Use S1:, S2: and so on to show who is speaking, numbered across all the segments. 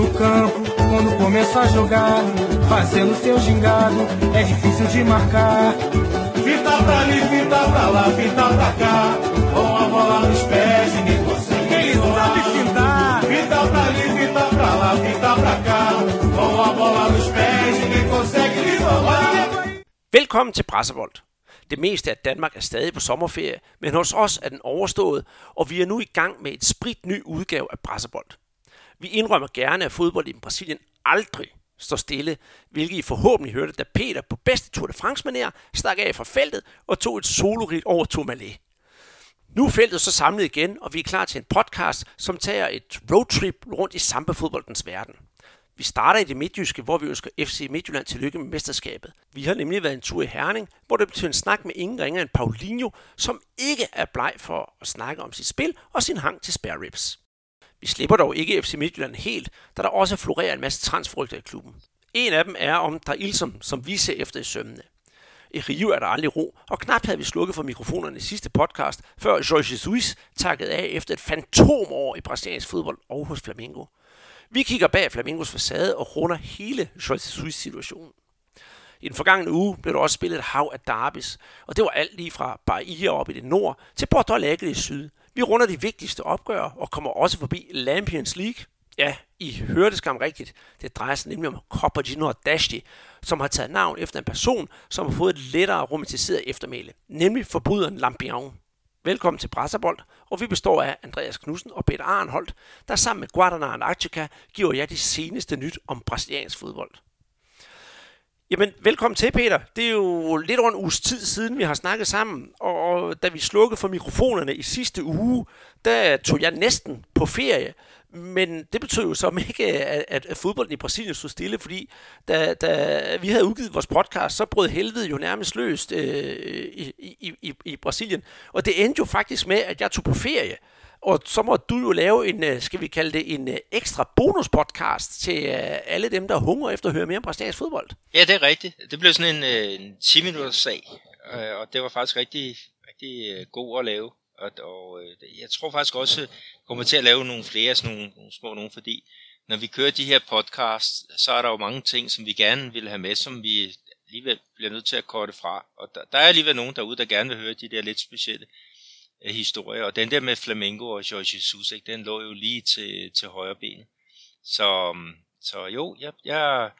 S1: no campo, quando começa a jogar, fazendo seu gingado, é difícil de marcar. Fita pra ali, fita pra lá, fita pra cá, com a bola nos pés, ninguém consegue. Ele sabe fintar. Fita pra ali, fita pra lá, fita pra cá, com a bola nos pés, ninguém consegue lhe.
S2: Velkommen til Brasserbold. Det meste af Danmark er stadig på sommerferie, men hos os er den overstået, og vi er nu i gang med et sprit ny udgave af Brasserbold. Vi indrømmer gerne, at fodbold i Brasilien aldrig står stille, hvilket I forhåbentlig hørte, da Peter på bedste Tour de france manér stak af fra feltet og tog et solorit over Tourmalet. Nu er feltet så samlet igen, og vi er klar til en podcast, som tager et roadtrip rundt i samba-fodboldens verden. Vi starter i det midtjyske, hvor vi ønsker FC Midtjylland tillykke med mesterskabet. Vi har nemlig været en tur i Herning, hvor det betyder en snak med ingen ringer end Paulinho, som ikke er bleg for at snakke om sit spil og sin hang til spare ribs. Vi slipper dog ikke FC Midtjylland helt, da der også florerer en masse transfrygter i klubben. En af dem er om der Ilsom, som vi ser efter i sømmene. I Rio er der aldrig ro, og knap havde vi slukket for mikrofonerne i sidste podcast, før Jorge Jesus takkede af efter et fantomår i brasiliansk fodbold og hos Flamengo. Vi kigger bag Flamingos facade og runder hele Jorge Jesus situationen. I den forgangne uge blev der også spillet et hav af derbis, og det var alt lige fra Bahia op i det nord til Porto Alegre i syd. Vi runder de vigtigste opgør og kommer også forbi Lampions League. Ja, I hørte skam rigtigt. Det drejer sig nemlig om Copa de Dashti, som har taget navn efter en person, som har fået et lettere romantiseret eftermæle, nemlig forbryderen Lampion. Velkommen til Brasserbold, og vi består af Andreas Knudsen og Peter Arnholdt, der sammen med Guadalajara Antarctica giver jer de seneste nyt om brasiliansk fodbold. Jamen, velkommen til, Peter. Det er jo lidt over en uges tid siden, vi har snakket sammen, og da vi slukkede for mikrofonerne i sidste uge, der tog jeg næsten på ferie. Men det betød jo så ikke, at, at fodbolden i Brasilien stod stille, fordi da, da vi havde udgivet vores podcast, så brød helvede jo nærmest løst øh, i, i, i, i Brasilien. Og det endte jo faktisk med, at jeg tog på ferie. Og så må du jo lave en, øh, skal vi kalde det, en øh, ekstra bonuspodcast til øh, alle dem, der hungrer efter at høre mere om brasiliansk fodbold.
S3: Ja, det er rigtigt. Det blev sådan en, en 10 minutters sag, og det var faktisk rigtig, rigtig god at lave. Og, og jeg tror faktisk også, kommer til at lave nogle flere sådan nogle, nogle små nogle, fordi når vi kører de her podcasts, så er der jo mange ting, som vi gerne vil have med, som vi alligevel bliver nødt til at korte fra. Og der, der er alligevel nogen derude, der gerne vil høre de der lidt specielle Øh, historie. Og den der med Flamengo og Jorge Jesus, ikke, den lå jo lige til, til højre ben. Så, mm, så jo, jeg, jeg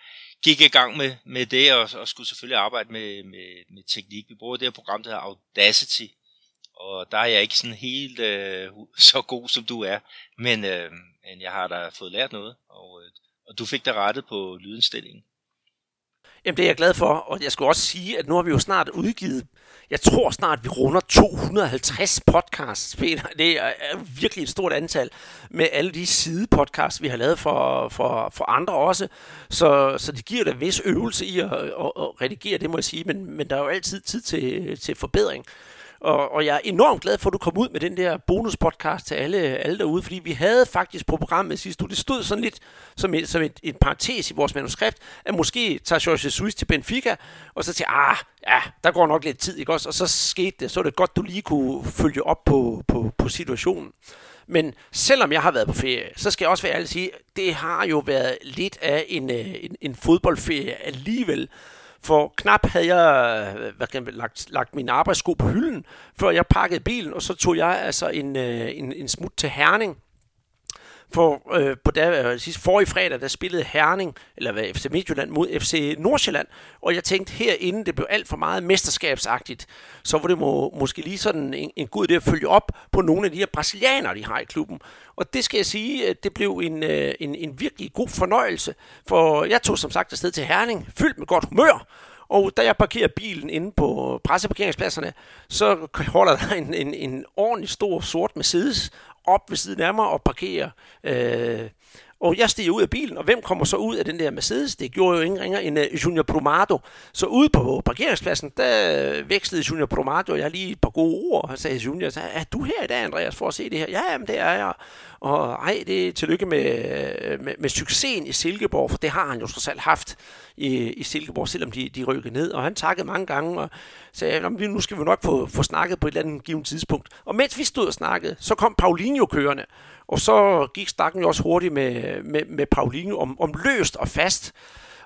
S3: gik i gang med, med det, og, og skulle selvfølgelig arbejde med, med, med teknik. Vi bruger det her program, der hedder Audacity, og der er jeg ikke sådan helt øh, så god, som du er. Men, øh, men jeg har da fået lært noget, og, øh, og du fik da rettet på lydindstillingen.
S2: Jamen det er jeg glad for, og jeg skal også sige, at nu har vi jo snart udgivet, jeg tror snart vi runder 250 podcasts, Peter. Det er virkelig et stort antal med alle de sidepodcasts, vi har lavet for, for, for andre også. Så, så det giver da en vis øvelse i at, at, at redigere, det må jeg sige, men, men der er jo altid tid til, til forbedring. Og, og jeg er enormt glad for, at du kom ud med den der bonuspodcast til alle, alle derude, fordi vi havde faktisk på programmet sidste uge, det stod sådan lidt som, et, som et, et parentes i vores manuskript, at måske tager Jorge Jesus til Benfica, og så til, ah, ja, der går nok lidt tid, ikke også? Og så skete det, så er det godt, du lige kunne følge op på, på, på situationen. Men selvom jeg har været på ferie, så skal jeg også være ærlig at sige, det har jo været lidt af en, øh, en, en fodboldferie alligevel. For knap havde jeg øh, hvad kan jeg, lagt, lagt min arbejdssko på hylden, før jeg pakkede bilen, og så tog jeg altså en, øh, en, en smut til Herning. For øh, på der, øh, sidste, for forrige fredag, der spillede Herning, eller hvad, FC Midtjylland mod FC Nordsjælland, og jeg tænkte herinde, det blev alt for meget mesterskabsagtigt, så var det må, måske lige sådan en, en god idé at følge op på nogle af de her brasilianere, de har i klubben. Og det skal jeg sige, at det blev en, øh, en, en virkelig god fornøjelse, for jeg tog som sagt afsted til Herning, fyldt med godt humør, og da jeg parkerer bilen inde på presseparkeringspladserne, så holder der en, en, en ordentlig stor sort Mercedes op ved siden af mig og parkerer. Øh, og jeg stiger ud af bilen, og hvem kommer så ud af den der Mercedes? Det gjorde jo ingen ringer end øh, Junior Promado. Så ude på parkeringspladsen, der øh, vekslede Junior Promado, og jeg lige et par gode ord, og sagde Junior, er du her i dag, Andreas, for at se det her? Ja, jamen, det er jeg. Og ej, det er tillykke med, øh, med, med succesen i Silkeborg, for det har han jo trods alt haft i, i Silkeborg, selvom de, de rykkede ned. Og han takkede mange gange og sagde, nu skal vi nok få, få snakket på et eller andet givet tidspunkt. Og mens vi stod og snakkede, så kom Paulinho kørende. Og så gik snakken jo også hurtigt med, med, med Paulinho om, om løst og fast.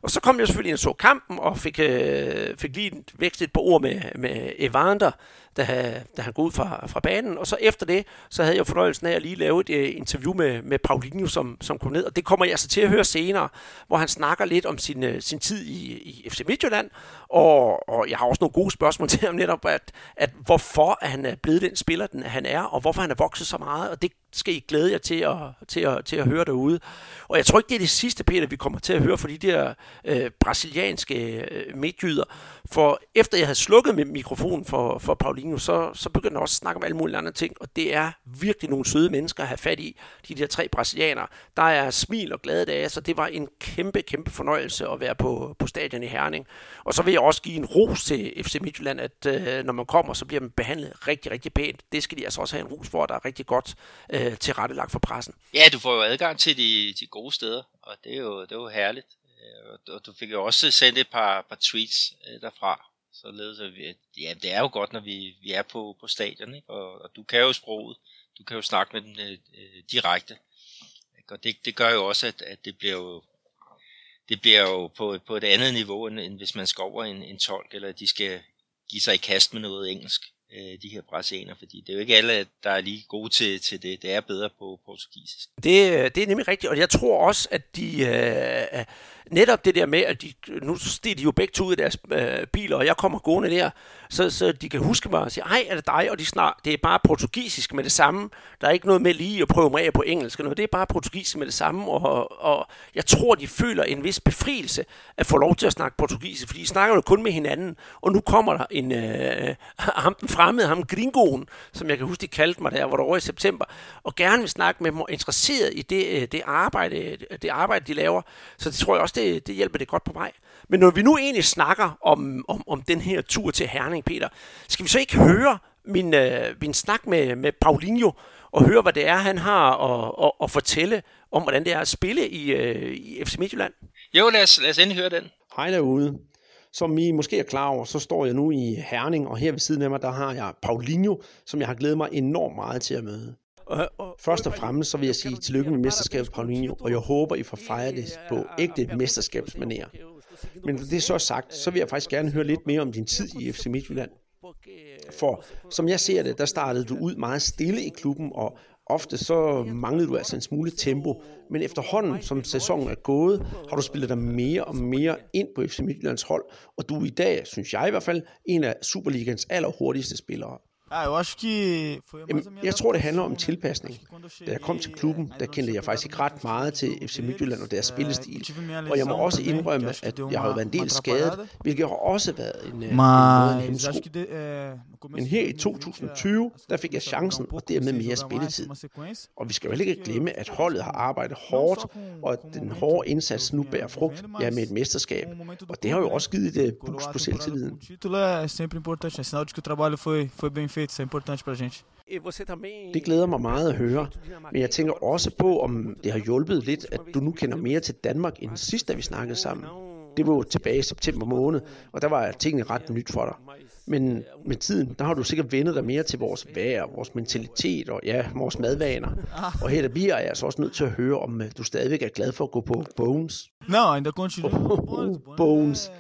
S2: Og så kom jeg selvfølgelig ind og så kampen, og fik, øh, fik lige vækstet et par ord med, med Evander, da, da han går ud fra, fra banen. Og så efter det, så havde jeg fornøjelsen af at lige lave et uh, interview med, med Paulinho, som, som kom ned. Og det kommer jeg så til at høre senere, hvor han snakker lidt om sin, uh, sin tid i, i FC Midtjylland. Og, og jeg har også nogle gode spørgsmål til ham netop, at, at hvorfor han er blevet den spiller, den han er, og hvorfor han er vokset så meget. Og det skal I glæde jer til at, til at, til at høre derude. Og jeg tror ikke, det er det sidste, Peter, vi kommer til at høre for de der øh, brasilianske øh, midtjyder. For efter jeg havde slukket med mikrofonen for, for Paulinho, så, så begyndte jeg også at snakke om alle mulige andre ting. Og det er virkelig nogle søde mennesker at have fat i, de der tre brasilianere. Der er smil og glade dage, så det var en kæmpe, kæmpe fornøjelse at være på, på stadion i Herning. Og så vil jeg også give en ros til FC Midtjylland, at øh, når man kommer, så bliver man behandlet rigtig, rigtig pænt. Det skal de altså også have en ros for, der er rigtig godt øh, tilrettelagt for pressen.
S3: Ja, du får jo adgang til de, de gode steder, og det er jo, det er jo herligt. Øh, og du fik jo også sendt et par, par tweets øh, derfra, således at vi, ja, det er jo godt, når vi, vi er på, på stadion, ikke? Og, og du kan jo sproget, du kan jo snakke med dem øh, øh, direkte. Ikke? Og det, det gør jo også, at, at det bliver jo det bliver jo på, på et andet niveau, end, end hvis man skal over en, en tolk, eller de skal give sig i kast med noget engelsk, øh, de her brasilianere, fordi det er jo ikke alle, der er lige gode til, til det. Det er bedre på portugisisk.
S2: Det, øh, det er nemlig rigtigt, og jeg tror også, at de... Øh, netop det der med, at de, nu stiger de jo begge to ud af deres øh, biler, og jeg kommer gående der, så, så de kan huske mig og sige, ej, er det dig? Og de snart, det er bare portugisisk med det samme. Der er ikke noget med lige at prøve mig af på engelsk. Noget. Det er bare portugisisk med det samme, og, og jeg tror, de føler en vis befrielse at få lov til at snakke portugisisk, fordi de snakker jo kun med hinanden, og nu kommer der en, øh, ham den fremmede, ham gringoen, som jeg kan huske, de kaldte mig der, hvor der var i september, og gerne vil snakke med dem og interesseret i det, øh, det, arbejde, det arbejde, de laver. Så det tror jeg også, det, det hjælper det godt på vej. Men når vi nu egentlig snakker om, om, om den her tur til Herning, Peter, skal vi så ikke høre min, øh, min snak med, med Paulinho, og høre, hvad det er, han har at, at, at fortælle om, hvordan det er at spille i, øh, i FC Midtjylland?
S3: Jo, lad os, lad os endelig høre den.
S4: Hej derude. Som I måske er klar over, så står jeg nu i Herning, og her ved siden af mig, der har jeg Paulinho, som jeg har glædet mig enormt meget til at møde. Først og fremmest så vil jeg sige tillykke med mesterskabet, Paulinho, og jeg håber, I får fejret det på ægte mesterskabsmanér. Men når det er så sagt, så vil jeg faktisk gerne høre lidt mere om din tid i FC Midtjylland. For som jeg ser det, der startede du ud meget stille i klubben, og ofte så manglede du altså en smule tempo. Men efterhånden, som sæsonen er gået, har du spillet dig mere og mere ind på FC Midtjyllands hold, og du er i dag, synes jeg i hvert fald, en af Superligans allerhurtigste spillere.
S5: Ah, eu acho que
S4: foi Jamen, jeg tror, det handler om tilpasning. Da jeg kom til klubben, der kendte jeg faktisk ikke ret meget til FC Midtjylland og deres spillestil. Og jeg må også indrømme, at jeg har været en del skadet, hvilket har også været en, en, en hemsko. Men her i 2020, der fik jeg chancen og dermed mere spilletid. Og vi skal jo ikke glemme, at holdet har arbejdet hårdt, og at den hårde indsats nu bærer frugt, ja, med et mesterskab. Og det har jo også givet et boost på selvtilliden.
S5: É sempre importante, é sinal de que o trabalho foi, foi bem feito, isso é importante pra gente.
S4: Det glæder mig meget at høre, men jeg tænker også på, om det har hjulpet lidt, at du nu kender mere til Danmark end sidst, da vi snakkede sammen. Det var jo tilbage i september måned, og der var tingene ret nyt for dig. Men med tiden, der har du sikkert vendet dig mere til vores vejr, vores mentalitet og ja, vores madvaner. Og her der bliver jeg altså også nødt til at høre, om øh, du stadigvæk er glad for at gå på Bones.
S5: Não, ainda continuo.
S4: Oh, Bones.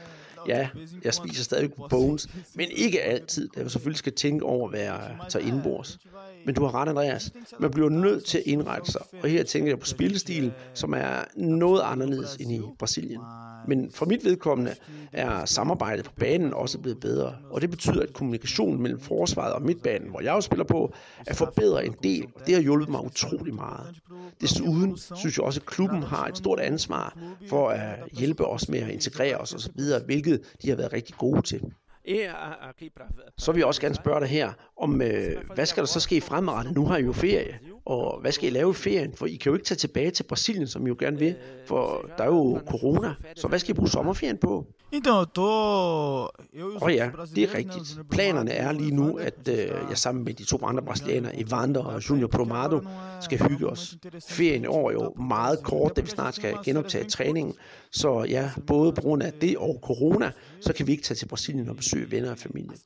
S4: Ja, jeg spiser stadig bones, men ikke altid, da jeg selvfølgelig skal tænke over, hvad jeg tager indbords. Men du har ret, Andreas. Man bliver nødt til at indrette sig, og her tænker jeg på spillestilen, som er noget anderledes end i Brasilien. Men for mit vedkommende er samarbejdet på banen også blevet bedre, og det betyder, at kommunikationen mellem forsvaret og midtbanen, hvor jeg jo spiller på, er forbedret en del, og det har hjulpet mig utrolig meget. Desuden synes jeg også, at klubben har et stort ansvar for at hjælpe os med at integrere os osv., hvilket de har været rigtig gode til. Så vil jeg også gerne spørge dig her, om øh, hvad skal der så ske fremadrettet? Nu har I jo ferie, og hvad skal I lave i ferien? For I kan jo ikke tage tilbage til Brasilien, som I jo gerne vil, for der er jo corona. Så hvad skal I bruge sommerferien på?
S5: Eu
S4: oh ja, det er rigtigt. Planerne er lige nu, at øh, jeg sammen med de to andre brasilianere, Evander og Junior Promado, skal hygge os. Ferien år er jo meget kort, da vi snart skal genoptage træningen. Så ja, både på grund af det og corona, så kan vi ikke tage til Brasilien og besøge venner og familie.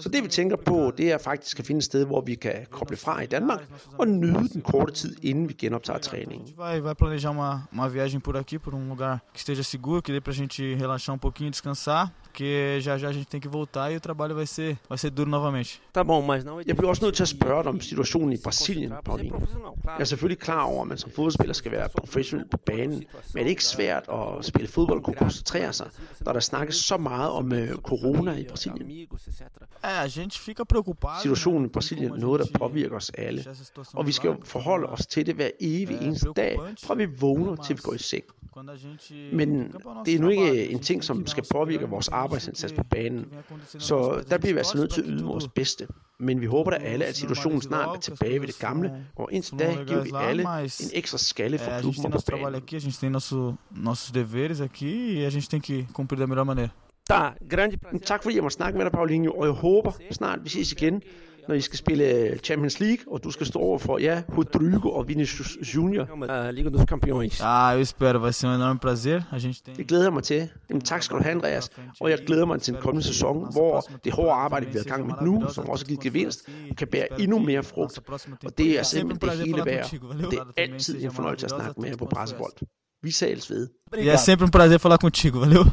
S4: Så det vi tænker på, det er faktisk at finde et sted, hvor vi kan koble fra i Danmark og nyde den korte tid, inden vi genoptager træningen.
S5: Vai, vai planejar uma, uma viagem por aqui, por um lugar que esteja seguro, que dê pra gente relaxar um pouquinho, descansar, porque já já a gente tem que voltar e o trabalho vai ser, vai ser duro novamente.
S4: Tá bom, mas não... Jeg bliver også nødt til at spørge dig om situationen i Brasilien, Paulinho. Jeg er selvfølgelig klar over, at man som fodboldspiller skal være professionel på banen, men er det ikke svært at spille fodbold og kunne koncentrere sig, når der snakkes så meget om uh, corona i Brasilien?
S5: É, a gente fica preocupado.
S4: Situationen i Brasilien er noget, der påvirker os alle, og vi skal jo forholde os til det hver evig eneste dag, fra vi vågner til vi går i seng. Men det er nu ikke en ting, som skal påvirke vores arbejdsindsats på banen. Så der bliver vi altså nødt til at yde vores bedste. Men vi håber da alle, at situationen snart er tilbage ved det gamle, og indtil da giver vi alle en ekstra skalle for klubben på banen.
S5: Aqui, a gente tem nosso, nossos deveres aqui e a gente tem que cumprir da melhor maneira.
S2: Der grande
S4: Tak fordi jeg måtte snakke med dig, Paulinho, og jeg håber snart, vi ses igen, når I skal spille Champions League, og du skal stå over for, ja, Rodrigo og Vinicius Junior.
S2: Liga dos Campeões.
S5: Ah, eu espero, vai ser um enorme prazer. A gente tem
S4: Det glæder jeg mig til. Jamen, tak skal du have, Andreas. Og jeg glæder mig til den kommende sæson, hvor det hårde arbejde, vi har i gang med nu, som også har givet gevinst, kan bære endnu mere frugt. Og det er simpelthen det hele værd. Det er altid en fornøjelse at snakke med jer på Brasebold. Vi sales ved.
S5: E é sempre um prazer falar contigo, valeu?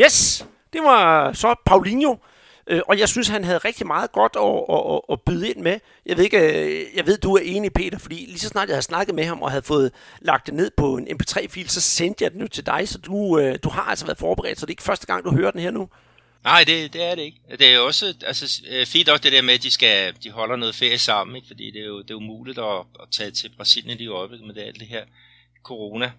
S2: Yes, det var så Paulinho. Øh, og jeg synes, han havde rigtig meget godt at, at, at, at byde ind med. Jeg ved, ikke, øh, jeg ved, du er enig, Peter, fordi lige så snart jeg havde snakket med ham og havde fået lagt det ned på en mp3-fil, så sendte jeg den jo til dig, så du, øh, du har altså været forberedt, så det er ikke første gang, du hører den her nu.
S3: Nej, det, det er det ikke. Det er også altså, fedt fint også det der med, at de, skal, de holder noget ferie sammen, ikke? fordi det er jo, det er umuligt at, at tage til Brasilien i øjeblikket med det, alt det her corona,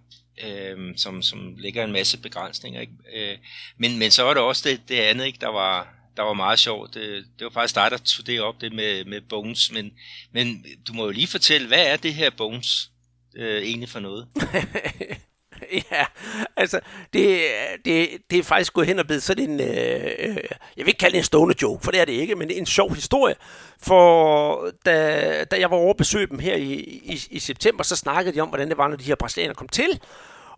S3: øh, som, som lægger en masse begrænsninger. Ikke? Øh, men, men så var det også det, det andet, ikke? Der, var, der var meget sjovt. Det, det var faktisk dig, der tog det op, det med, med Bones. Men, men du må jo lige fortælle, hvad er det her Bones øh, egentlig for noget?
S2: ja, altså, det, det, det er faktisk gået hen og blevet sådan en, øh, øh, jeg vil ikke kalde det en stående joke, for det er det ikke, men en sjov historie. For da, da jeg var over at besøge dem her i, i, i september, så snakkede de om, hvordan det var, når de her brasilianere kom til.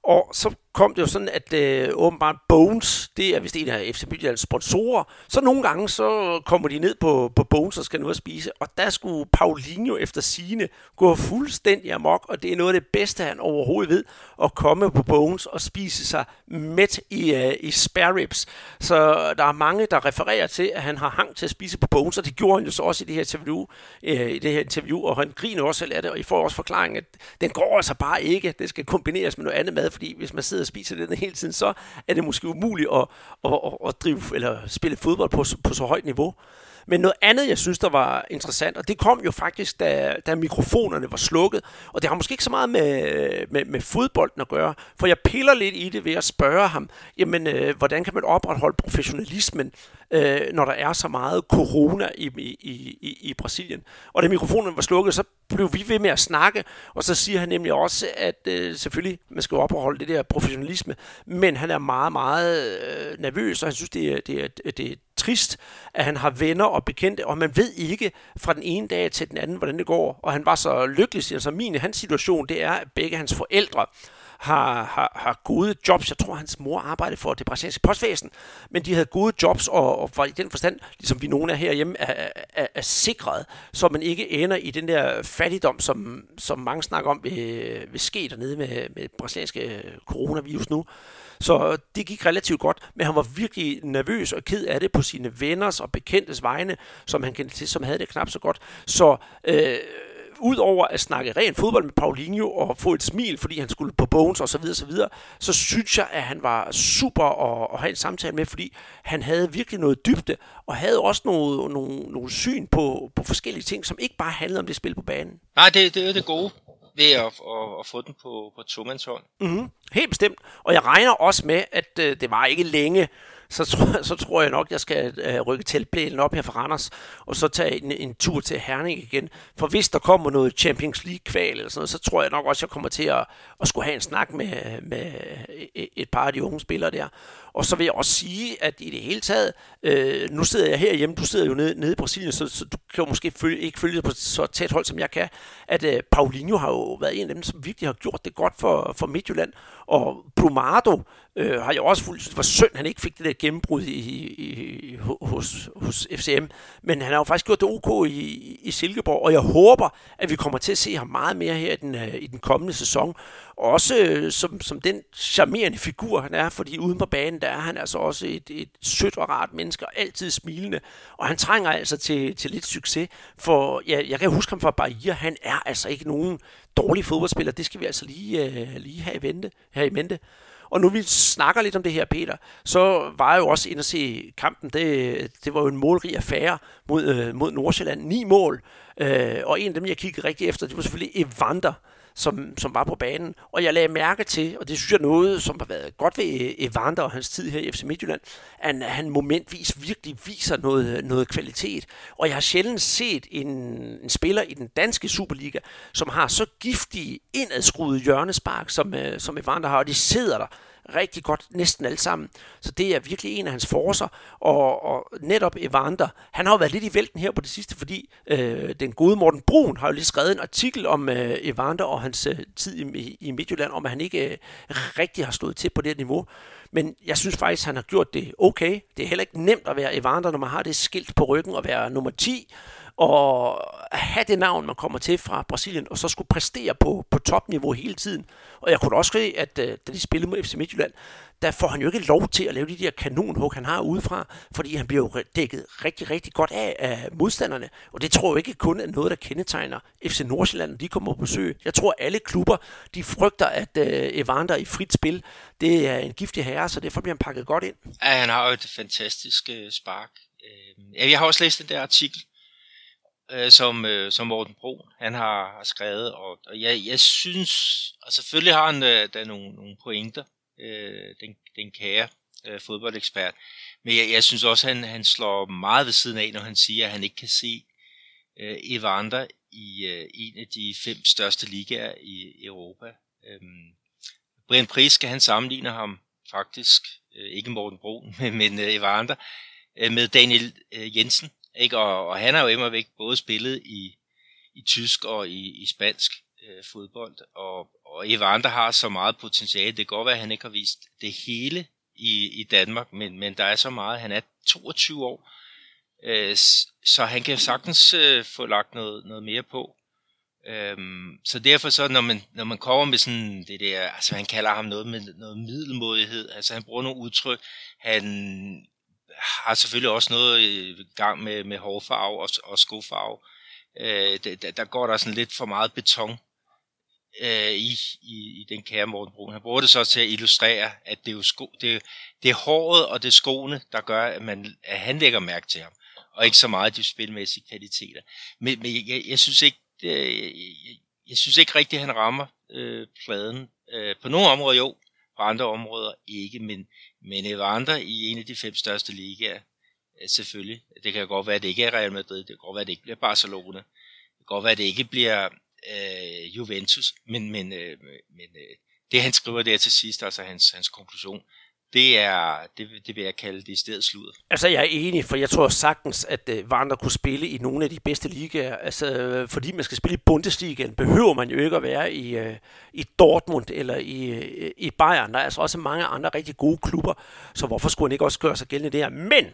S2: Og så kom det jo sådan, at øh, åbenbart Bones, det er vist en af FC Midtjyllands sponsorer, så nogle gange så kommer de ned på, på Bones og skal nu at spise, og der skulle Paulinho efter sine gå fuldstændig amok, og det er noget af det bedste, han overhovedet ved, at komme på Bones og spise sig mæt i, øh, i spare ribs. Så der er mange, der refererer til, at han har hang til at spise på Bones, og det gjorde han jo så også i det her interview, øh, i det her interview og han griner også selv af det, og I får også forklaring, at den går altså bare ikke, det skal kombineres med noget andet mad, fordi hvis man sidder og spiser den hele tiden, så er det måske umuligt at, at, at, at drive eller spille fodbold på, på så højt niveau. Men noget andet, jeg synes, der var interessant, og det kom jo faktisk, da, da mikrofonerne var slukket, og det har måske ikke så meget med, med, med fodbolden at gøre, for jeg piller lidt i det ved at spørge ham, jamen, øh, hvordan kan man opretholde professionalismen, øh, når der er så meget corona i, i, i, i Brasilien? Og da mikrofonen var slukket, så blev vi ved med at snakke, og så siger han nemlig også, at øh, selvfølgelig, man skal opretholde det der professionalisme, men han er meget, meget øh, nervøs, og han synes, det er, det er, det er trist, at han har venner og bekendte, og man ved ikke fra den ene dag til den anden, hvordan det går. Og han var så lykkelig, siger så min hans situation, det er, at begge hans forældre har, har, har gode jobs. Jeg tror, hans mor arbejdede for det brasilianske postvæsen, men de havde gode jobs, og, og var i den forstand, ligesom vi nogle er herhjemme, er, er, er sikret, så man ikke ender i den der fattigdom, som, som mange snakker om vil, vil ske dernede med, med det brasilianske øh, coronavirus nu. Så det gik relativt godt, men han var virkelig nervøs og ked af det på sine venners og bekendtes vegne, som han kendte til, som havde det knap så godt. Så øh, udover at snakke ren fodbold med Paulinho og få et smil, fordi han skulle på Bones og så videre, så videre, så synes jeg, at han var super at, at have en samtale med, fordi han havde virkelig noget dybde, og havde også nogle, nogle, nogle syn på, på forskellige ting, som ikke bare handlede om det spil på banen.
S3: Nej, det, det er det gode ved at, at, at få den på, på tomandshånd.
S2: Mm-hmm. Helt bestemt. Og jeg regner også med, at øh, det var ikke længe, så tror, så tror jeg nok, jeg skal øh, rykke teltplælen op her fra Randers, og så tage en, en tur til Herning igen. For hvis der kommer noget Champions League-kval eller sådan noget, så tror jeg nok også, jeg kommer til at, at skulle have en snak med, med øh, et par af de unge spillere der. Og så vil jeg også sige, at i det hele taget, øh, nu sidder jeg herhjemme, du sidder jo nede, nede i Brasilien, så, så du kan jo måske følge, ikke følge det på så tæt hold, som jeg kan, at øh, Paulinho har jo været en af dem, som virkelig har gjort det godt for, for Midtjylland. Og Brumado øh, har jo også fuldt, det var synd, han ikke fik det der gennembrud i, i, i, hos, hos FCM, men han har jo faktisk gjort det ok i, i Silkeborg, og jeg håber, at vi kommer til at se ham meget mere her i den, øh, i den kommende sæson. Også øh, som, som den charmerende figur, han er, fordi uden på banen, der er han altså også et, et sødt og rart menneske, og altid smilende, og han trænger altså til, til lidt succes, for ja, jeg kan huske ham fra Bahia, han er altså ikke nogen dårlig fodboldspiller, det skal vi altså lige, øh, lige have, i vente, have i mente. Og nu vi snakker lidt om det her, Peter, så var jeg jo også inde at se kampen. Det, det var jo en målrig affære mod, øh, mod Nordsjælland. Ni mål. Øh, og en af dem, jeg kiggede rigtig efter, det var selvfølgelig Evander som, som var på banen. Og jeg lagde mærke til, og det synes jeg noget, som har været godt ved øh, Evander og hans tid her i FC Midtjylland, at han momentvis virkelig viser noget, noget kvalitet. Og jeg har sjældent set en, en spiller i den danske Superliga, som har så giftige, indadskruede hjørnespark, som, øh, som Evander har, og de sidder der rigtig godt, næsten alle sammen. Så det er virkelig en af hans forser. Og, og netop Evander, han har jo været lidt i vælten her på det sidste, fordi øh, den gode Morten Brun har jo lige skrevet en artikel om øh, Evander og hans øh, tid i, i Midtjylland, om at han ikke øh, rigtig har stået til på det niveau. Men jeg synes faktisk, han har gjort det okay. Det er heller ikke nemt at være Evander, når man har det skilt på ryggen og være nummer 10 og have det navn, man kommer til fra Brasilien, og så skulle præstere på, på topniveau hele tiden. Og jeg kunne også se, at uh, da de spillede mod FC Midtjylland, der får han jo ikke lov til at lave de der kanonhug, han har udefra, fordi han bliver jo dækket rigtig, rigtig godt af, af modstanderne. Og det tror jeg ikke kun er noget, der kendetegner FC Nordsjælland, når de kommer på besøg. Jeg tror, alle klubber, de frygter, at uh, Evander i frit spil, det er en giftig herre, så derfor bliver han pakket godt ind.
S3: Ja, han har jo et fantastisk øh, spark. Øhm, jeg har også læst den der artikel, øh, som, øh, som Morten Bro han har, har skrevet, og, og jeg, jeg synes, og selvfølgelig har han øh, der nogle, nogle pointer, øh, den, den kære øh, fodboldekspert, men jeg, jeg synes også, han, han slår meget ved siden af, når han siger, at han ikke kan se øh, Evander i øh, en af de fem største ligaer i Europa. Øhm, Brian Priske, han sammenligner ham faktisk, øh, ikke Morten Bro, men, men øh, Evander, øh, med Daniel øh, Jensen, ikke? Og, og han har jo immer væk både spillet i, i tysk og i, i spansk øh, fodbold, og, og Evander har så meget potentiale. Det kan godt være, at han ikke har vist det hele i, i Danmark, men, men der er så meget. Han er 22 år, øh, så han kan sagtens øh, få lagt noget, noget mere på. Øhm, så derfor så, når man, når man kommer med sådan det der, altså han kalder ham noget med noget middelmodighed, altså han bruger nogle udtryk, han har selvfølgelig også noget i gang med, med hårfarve og, og skofarve. Øh, der, der går der sådan lidt for meget beton øh, i, i, i den kære Morten Brun. Han bruger det så til at illustrere, at det er jo sko, det, det er håret og det er skoene, der gør, at, man, at han lægger mærke til ham, og ikke så meget de spilmæssige kvaliteter. Men, men jeg, jeg synes ikke, det, jeg, jeg synes ikke rigtigt, at han rammer øh, pladen. Øh, på nogle områder jo, på andre områder ikke, men, men Evander i en af de fem største ligaer, øh, selvfølgelig. Det kan godt være, at det ikke er Real Madrid, det kan godt være, at det ikke bliver Barcelona, det kan godt være, at det ikke bliver øh, Juventus, men, men, øh, men øh, det han skriver der til sidst, altså hans, hans konklusion, det er, det, det vil jeg kalde det i stedet sludder.
S2: Altså, jeg er enig, for jeg tror sagtens, at uh, Wander kunne spille i nogle af de bedste ligaer. Altså, øh, fordi man skal spille i Bundesligaen, behøver man jo ikke at være i, øh, i Dortmund eller i, i Bayern. Der er altså også mange andre rigtig gode klubber, så hvorfor skulle han ikke også gøre sig gældende der? Men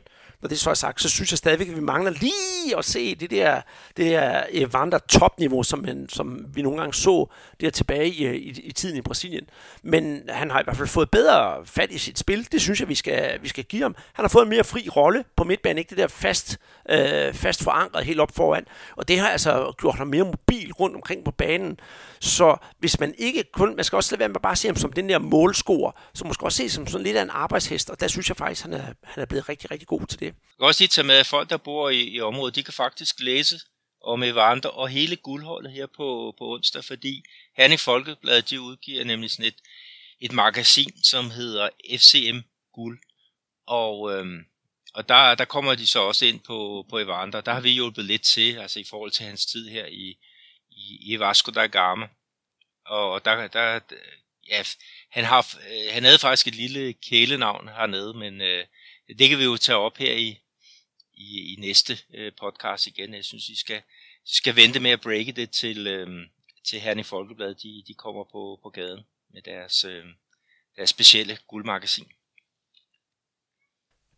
S2: når det så er sagt, så synes jeg stadigvæk, at vi mangler lige at se det der, det der øh, Evander topniveau, som, han, som vi nogle gange så der tilbage i, øh, i, i tiden i Brasilien. Men han har i hvert fald fået bedre fat i sit spil. Det synes jeg, vi skal, vi skal give ham. Han har fået en mere fri rolle på midtbanen, ikke det der fast, øh, fast forankret helt op foran. Og det har altså gjort ham mere mobil rundt omkring på banen. Så hvis man ikke kun, man skal også lade være med at bare se ham som den der målscorer, så måske også se som sådan lidt af en arbejdshest, og der synes jeg faktisk, han er, han er blevet rigtig, rigtig god til det.
S3: Jeg kan også lige tage med, at folk, der bor i, i området, de kan faktisk læse om Evander og hele guldholdet her på, på onsdag, fordi Herning Folkeblad, de udgiver nemlig sådan et, et magasin, som hedder FCM Guld. Og, øhm, og der, der kommer de så også ind på, på Evander. Der har vi hjulpet lidt til, altså i forhold til hans tid her i, i, i Vasco da Gama. Og der, der, ja, han, har, øh, han havde faktisk et lille kælenavn hernede, men øh, det kan vi jo tage op her i, i, i næste øh, podcast igen. Jeg synes, I skal, skal vente med at breake det til, øh, til Herning Folkeblad. De, de kommer på, på gaden med deres, øh, deres specielle guldmagasin.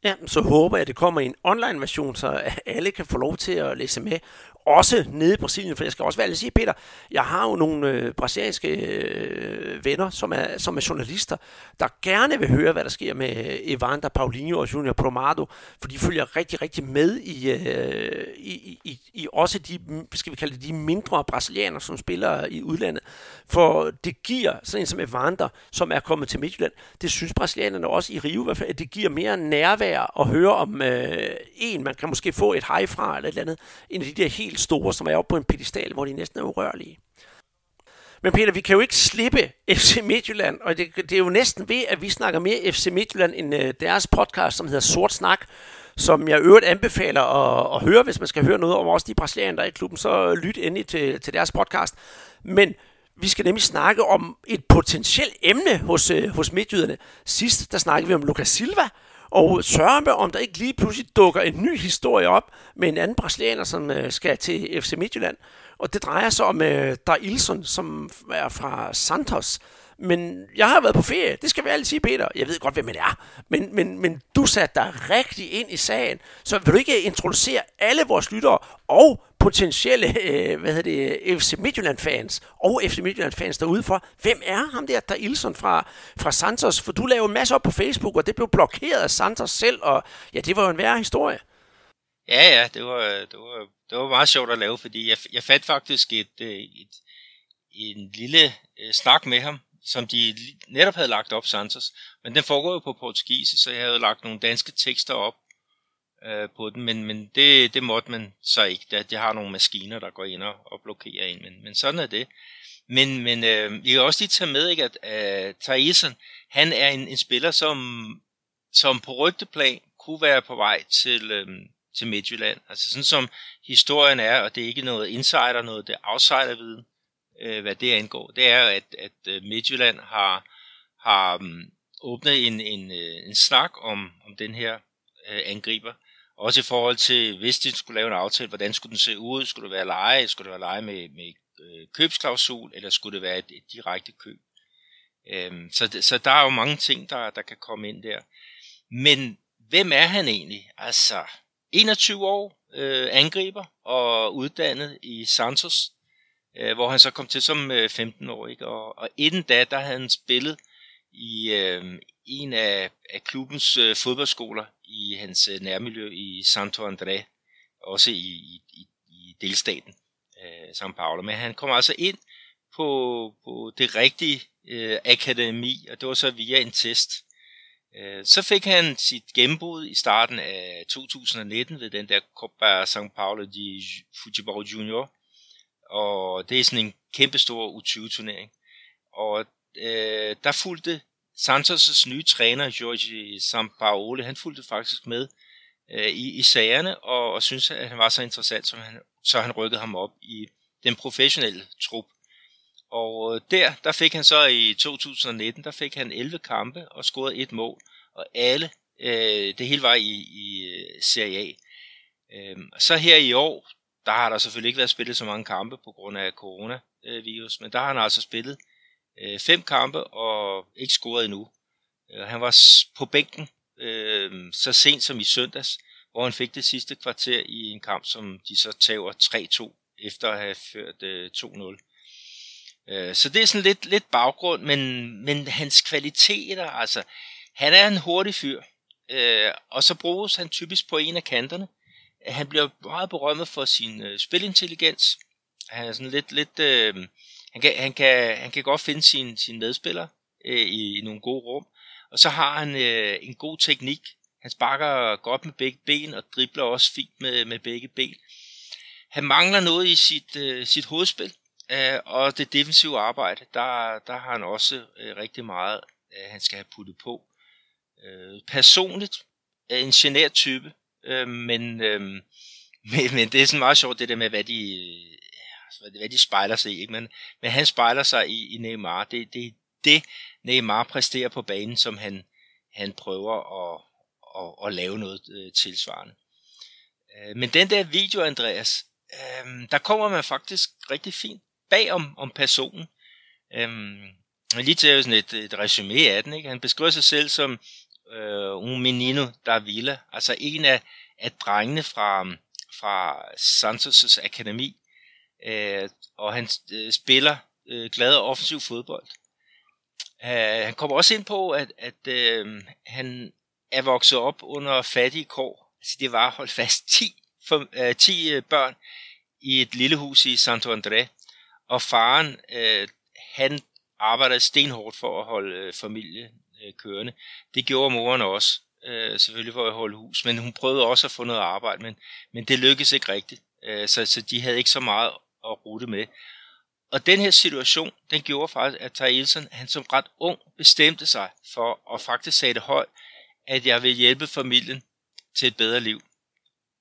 S2: Ja, så håber jeg, at det kommer i en online version, så alle kan få lov til at læse med også nede i Brasilien, for jeg skal også være at sige, Peter, jeg har jo nogle øh, brasilianske øh, venner, som er, som er journalister, der gerne vil høre, hvad der sker med øh, Evander Paulinho og Junior Promado, for de følger rigtig, rigtig med i, øh, i, i, i også de, skal vi kalde det, de mindre brasilianere, som spiller i udlandet. For det giver sådan en som Evander, som er kommet til Midtjylland, det synes brasilianerne også i Rio, i hvert fald, at det giver mere nærvær at høre om øh, en, man kan måske få et hej fra, eller et eller andet, en af de der helt helt store, som er oppe på en pedestal, hvor de næsten er urørlige. Men Peter, vi kan jo ikke slippe FC Midtjylland, og det, det er jo næsten ved, at vi snakker mere FC Midtjylland end øh, deres podcast, som hedder Sort Snak, som jeg øvrigt anbefaler at, at høre, hvis man skal høre noget om også de brasilianere, der er i klubben, så lyt endelig til, til deres podcast. Men vi skal nemlig snakke om et potentielt emne hos, øh, hos midtjyderne. Sidst, der snakkede vi om Lucas Silva, og sørme, om der ikke lige pludselig dukker en ny historie op med en anden brasilianer, som øh, skal til FC Midtjylland. Og det drejer sig om øh, Der Ilson, som er fra Santos. Men jeg har været på ferie, det skal vi altid sige, Peter. Jeg ved godt, hvem det er. Men, men, men du satte dig rigtig ind i sagen. Så vil du ikke introducere alle vores lyttere og potentielle øh, hvad hedder det, FC Midtjylland-fans og FC Midtjylland-fans derude for, hvem er ham der, der Ilson fra, fra Santos? For du lavede en masse op på Facebook, og det blev blokeret af Santos selv, og ja, det var jo en værre historie.
S3: Ja, ja, det var, det var, det var meget sjovt at lave, fordi jeg, jeg fandt faktisk et, øh, et, en lille øh, snak med ham, som de netop havde lagt op, Santos. Men den foregår jo på portugisisk, så jeg havde lagt nogle danske tekster op øh, på den, men, men det, det måtte man så ikke. Det, de har nogle maskiner, der går ind og, og blokerer en, men, men sådan er det. Men, men øh, jeg kan også lige tage med, ikke, at øh, Thaisen, han er en, en spiller, som, som på rygteplan kunne være på vej til, øh, til Midtjylland. Altså sådan som historien er, og det er ikke noget insider, noget det er outsider-viden, øh, hvad det angår, det er, at, at øh, Midtjylland har, har um, åbnet en, en, øh, en snak om, om den her øh, angriber. Også i forhold til, hvis de skulle lave en aftale, hvordan skulle den se ud? Skulle det være leje? Skulle det være leje med, med øh, købsklausul? Eller skulle det være et, et direkte køb? Øhm, så, så der er jo mange ting, der, der kan komme ind der. Men hvem er han egentlig? Altså, 21 år øh, angriber og uddannet i Santos øh, hvor han så kom til som øh, 15-årig. Og, og inden da, der havde han spillet i øh, en af, af klubbens øh, fodboldskoler i hans øh, nærmiljø i Santo André, også i, i, i, i delstaten øh, São Paulo. Men han kom altså ind på, på det rigtige øh, akademi, og det var så via en test. Øh, så fik han sit gennembrud i starten af 2019 ved den der Copa São Paulo de Futebol Junior, og det er sådan en kæmpestor U20-turnering. Og øh, der fulgte Santos' nye træner, Jorge Sampaoli, han fulgte faktisk med øh, i, i sagerne, og, og synes at han var så interessant, så han, så han rykkede ham op i den professionelle trup. Og øh, der, der fik han så i 2019, der fik han 11 kampe og scorede et mål, og alle, øh, det hele var i, i øh, Serie A. Øh, så her i år, der har der selvfølgelig ikke været spillet så mange kampe på grund af coronavirus, men der har han altså spillet øh, fem kampe og ikke scoret endnu. Øh, han var på bænken øh, så sent som i søndags, hvor han fik det sidste kvarter i en kamp, som de så tager 3-2 efter at have ført øh, 2-0. Øh, så det er sådan lidt, lidt baggrund, men, men hans kvaliteter, altså, han er en hurtig fyr, øh, og så bruges han typisk på en af kanterne, han bliver meget berømmet for sin øh, spilintelligens. Han er sådan lidt, lidt øh, han, kan, han, kan, han kan godt finde sin, sin medspiller øh, i, i nogle gode rum. Og så har han øh, en god teknik. Han sparker godt med begge ben og dribler også fint med, med begge ben. Han mangler noget i sit, øh, sit hovedspil, øh, og det defensive arbejde, der, der har han også øh, rigtig meget, øh, han skal have puttet på. Øh, personligt er en genert type, Øh, men, øh, men, men det er sådan meget sjovt det der med, hvad de, altså, hvad de spejler sig i. Ikke? Men, men han spejler sig i, i Neymar. Det, det, det Neymar præsterer på banen, som han, han prøver at, at, at lave noget øh, tilsvarende. Øh, men den der video, Andreas, øh, der kommer man faktisk rigtig fint bag om, om personen. Øh, lige til sådan et, et resume af den. Ikke? Han beskriver sig selv som øh, um menino da villa, altså en af, af drengene fra, fra Santos' akademi, øh, og han øh, spiller øh, glad og offensiv fodbold. Uh, han kommer også ind på, at, at øh, han er vokset op under fattige kår. Altså det var holdt fast 10, for, øh, 10 øh, børn i et lille hus i Santo André. Og faren, øh, han arbejdede stenhårdt for at holde øh, familien øh, kørende. Det gjorde moren også, øh, selvfølgelig for at holde hus, men hun prøvede også at få noget arbejde, men, men det lykkedes ikke rigtigt. Øh, så, så de havde ikke så meget at rute med. Og den her situation, den gjorde faktisk, at Thaelsen, han som ret ung, bestemte sig for at faktisk sagde det højt, at jeg vil hjælpe familien til et bedre liv.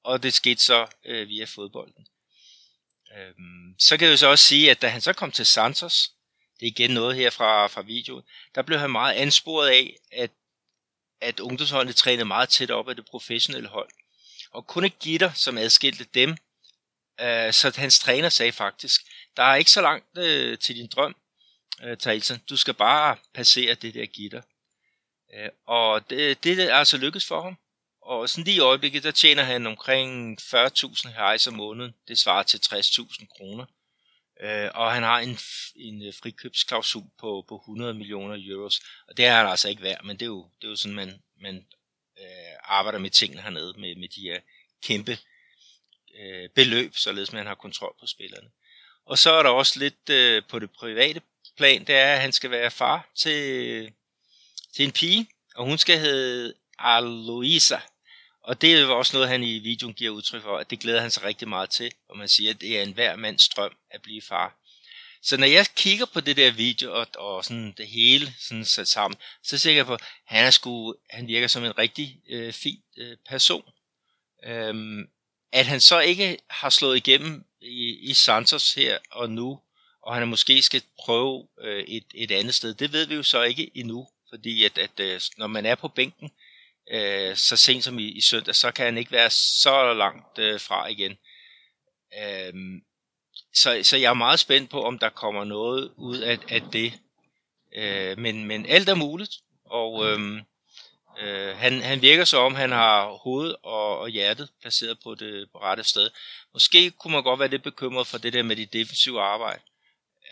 S3: Og det skete så øh, via fodbolden. Øhm, så kan jeg jo så også sige, at da han så kom til Santos, det er igen noget her fra, fra videoen, der blev han meget ansporet af, at, at ungdomsholdene trænede meget tæt op af det professionelle hold. Og kun et gitter, som adskilte dem, øh, så hans træner sagde faktisk, der er ikke så langt øh, til din drøm, øh, Thailsen. Du skal bare passere det der gitter. Øh, og det, det er altså lykkedes for ham. Og sådan lige i øjeblikket, der tjener han omkring 40.000 her om måneden. Det svarer til 60.000 kroner. Øh, og han har en, en øh, frikøbsklausul på, på 100 millioner euros. Og det er han altså ikke værd, men det er jo, det er jo sådan, man, man øh, arbejder med tingene hernede, med, med de her kæmpe øh, beløb, således man har kontrol på spillerne. Og så er der også lidt øh, på det private plan, det er, at han skal være far til, til en pige, og hun skal hedde Aloisa. Og det er også noget, han i videoen giver udtryk for, at det glæder han sig rigtig meget til, og man siger, at det er en hver mands drøm at blive far. Så når jeg kigger på det der video, og, og sådan det hele sådan sat sammen, så ser jeg på, at han, er sgu, han virker som en rigtig øh, fin øh, person. Øhm, at han så ikke har slået igennem i, i Santos her og nu, og han måske skal prøve øh, et, et andet sted, det ved vi jo så ikke endnu, fordi at, at øh, når man er på bænken, øh, så sent som i, i søndag, så kan han ikke være så langt øh, fra igen. Øh, så, så jeg er meget spændt på, om der kommer noget ud af, af det. Øh, men, men alt er muligt, og øh, øh, han, han virker så om, han har hovedet og, og hjertet placeret på det på rette sted. Måske kunne man godt være lidt bekymret for det der med det defensive arbejde,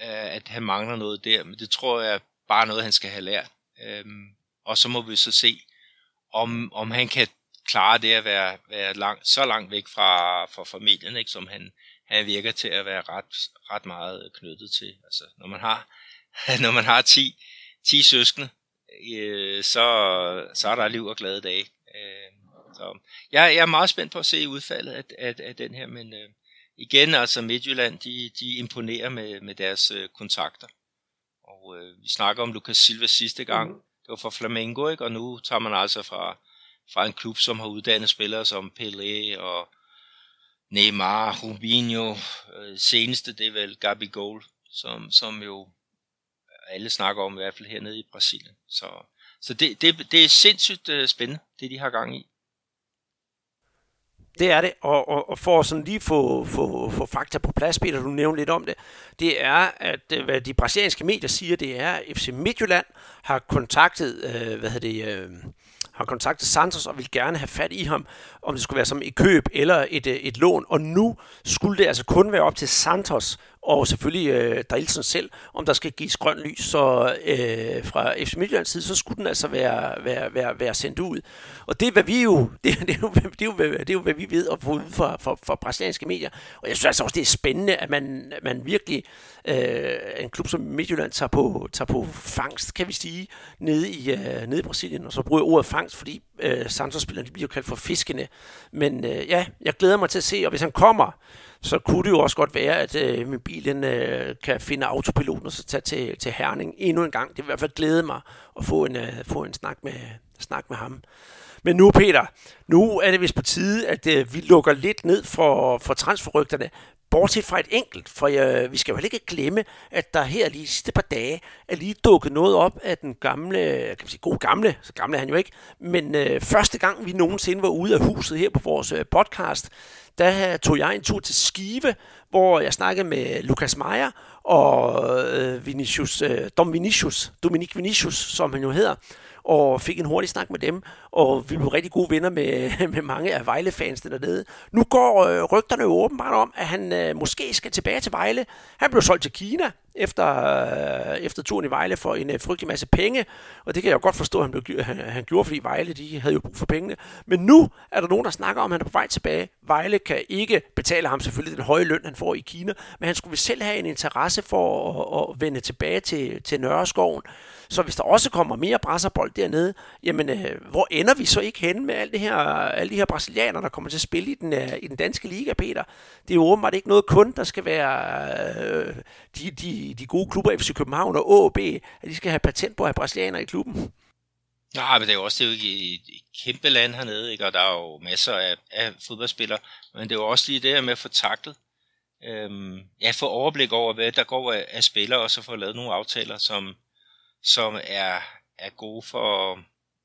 S3: øh, at han mangler noget der, men det tror jeg er bare noget, han skal have lært. Øh, og så må vi så se, om, om han kan klare det at være, være lang, så langt væk fra, fra familien, ikke, som han, han virker til at være ret, ret meget knyttet til. Altså, når man har, når man har 10, 10 søskende, øh, så, så er der liv og glade dage. Øh, så jeg, jeg er meget spændt på at se udfaldet af, af, af den her, men øh, igen, altså Midtjylland, de, de imponerer med, med deres øh, kontakter. Og øh, vi snakker om Lucas Silva sidste gang, mm det var fra Flamengo, ikke? og nu tager man altså fra, fra en klub, som har uddannet spillere som Pelé og Neymar, Rubinho, øh, seneste det er vel Gabi Gol, som, som jo alle snakker om, i hvert fald hernede i Brasilien. Så, så det, det, det er sindssygt øh, spændende, det de har gang i.
S2: Det er det, og, og, og for at sådan lige få, få, få fakta på plads, Peter, du nævnte lidt om det, det er, at øh, hvad de brasilianske medier siger, det er, at FC Midtjylland har kontaktet, øh, hvad hedder det, øh, har kontaktet Santos og vil gerne have fat i ham, om det skulle være som et køb eller et, øh, et lån. Og nu skulle det altså kun være op til Santos og selvfølgelig øh, Drilsen selv, om der skal gives grøn lys. Så øh, fra FC Midtjyllands side, så skulle den altså være, være, være, være sendt ud. Og det er, hvad vi jo, det, det, er, jo, det, er, jo, det er jo, hvad vi ved at få ud fra, fra, fra brasilianske medier. Og jeg synes altså også, det er spændende, at man, man virkelig, øh, en klub som Midtjylland, tager på, tager på fangst, kan vi sige, nede i, øh, nede i Brasilien. Og så bruger jeg ordet fangst, fordi øh, Santos-spillerne bliver jo kaldt for fiskene. Men øh, ja, jeg glæder mig til at se, og hvis han kommer, så kunne det jo også godt være, at øh, min bil den, øh, kan finde autopiloten og så tage til, til Herning endnu en gang. Det vil i hvert fald glæde mig at få en, øh, få en snak, med, snak med ham. Men nu, Peter, nu er det vist på tide, at øh, vi lukker lidt ned for, for transferrygterne. Bortset fra et enkelt, for øh, vi skal jo heller ikke glemme, at der her lige sidste par dage er lige dukket noget op af den gamle, kan man sige, god gamle, så gamle er han jo ikke, men øh, første gang vi nogensinde var ude af huset her på vores øh, podcast, der øh, tog jeg en tur til Skive, hvor jeg snakkede med Lukas Meyer og øh, Vinicius, øh, Dom Vinicius, Dominik Vinicius, som han jo hedder, og fik en hurtig snak med dem, og vi blev rigtig gode venner med, med mange af Vejle-fansene dernede. Nu går øh, rygterne jo åbenbart om, at han øh, måske skal tilbage til Vejle. Han blev solgt til Kina efter, øh, efter turen i Vejle for en øh, frygtelig masse penge, og det kan jeg jo godt forstå, at han, blev, han, han gjorde, fordi Vejle de havde jo brug for pengene. Men nu er der nogen, der snakker om, at han er på vej tilbage. Vejle kan ikke betale ham selvfølgelig den høje løn, han får i Kina, men han skulle selv have en interesse for at, at vende tilbage til, til Nørreskoven. Så hvis der også kommer mere brasserbold dernede, jamen øh, hvor ender vi så ikke henne med alle, det her, alle de her brasilianere, der kommer til at spille i den, øh, i den danske liga, Peter? Det er jo åbenbart ikke noget kun, der skal være øh, de, de, de gode klubber, FC København og AB, at de skal have patent på at have brasilianere i klubben.
S3: Nej, men det er jo også det er jo et, et kæmpe land hernede, ikke? og der er jo masser af, af fodboldspillere, men det er jo også lige det her med at få taklet, øhm, ja, få overblik over, hvad der går af, af spillere, og så få lavet nogle aftaler, som, som er, er gode for,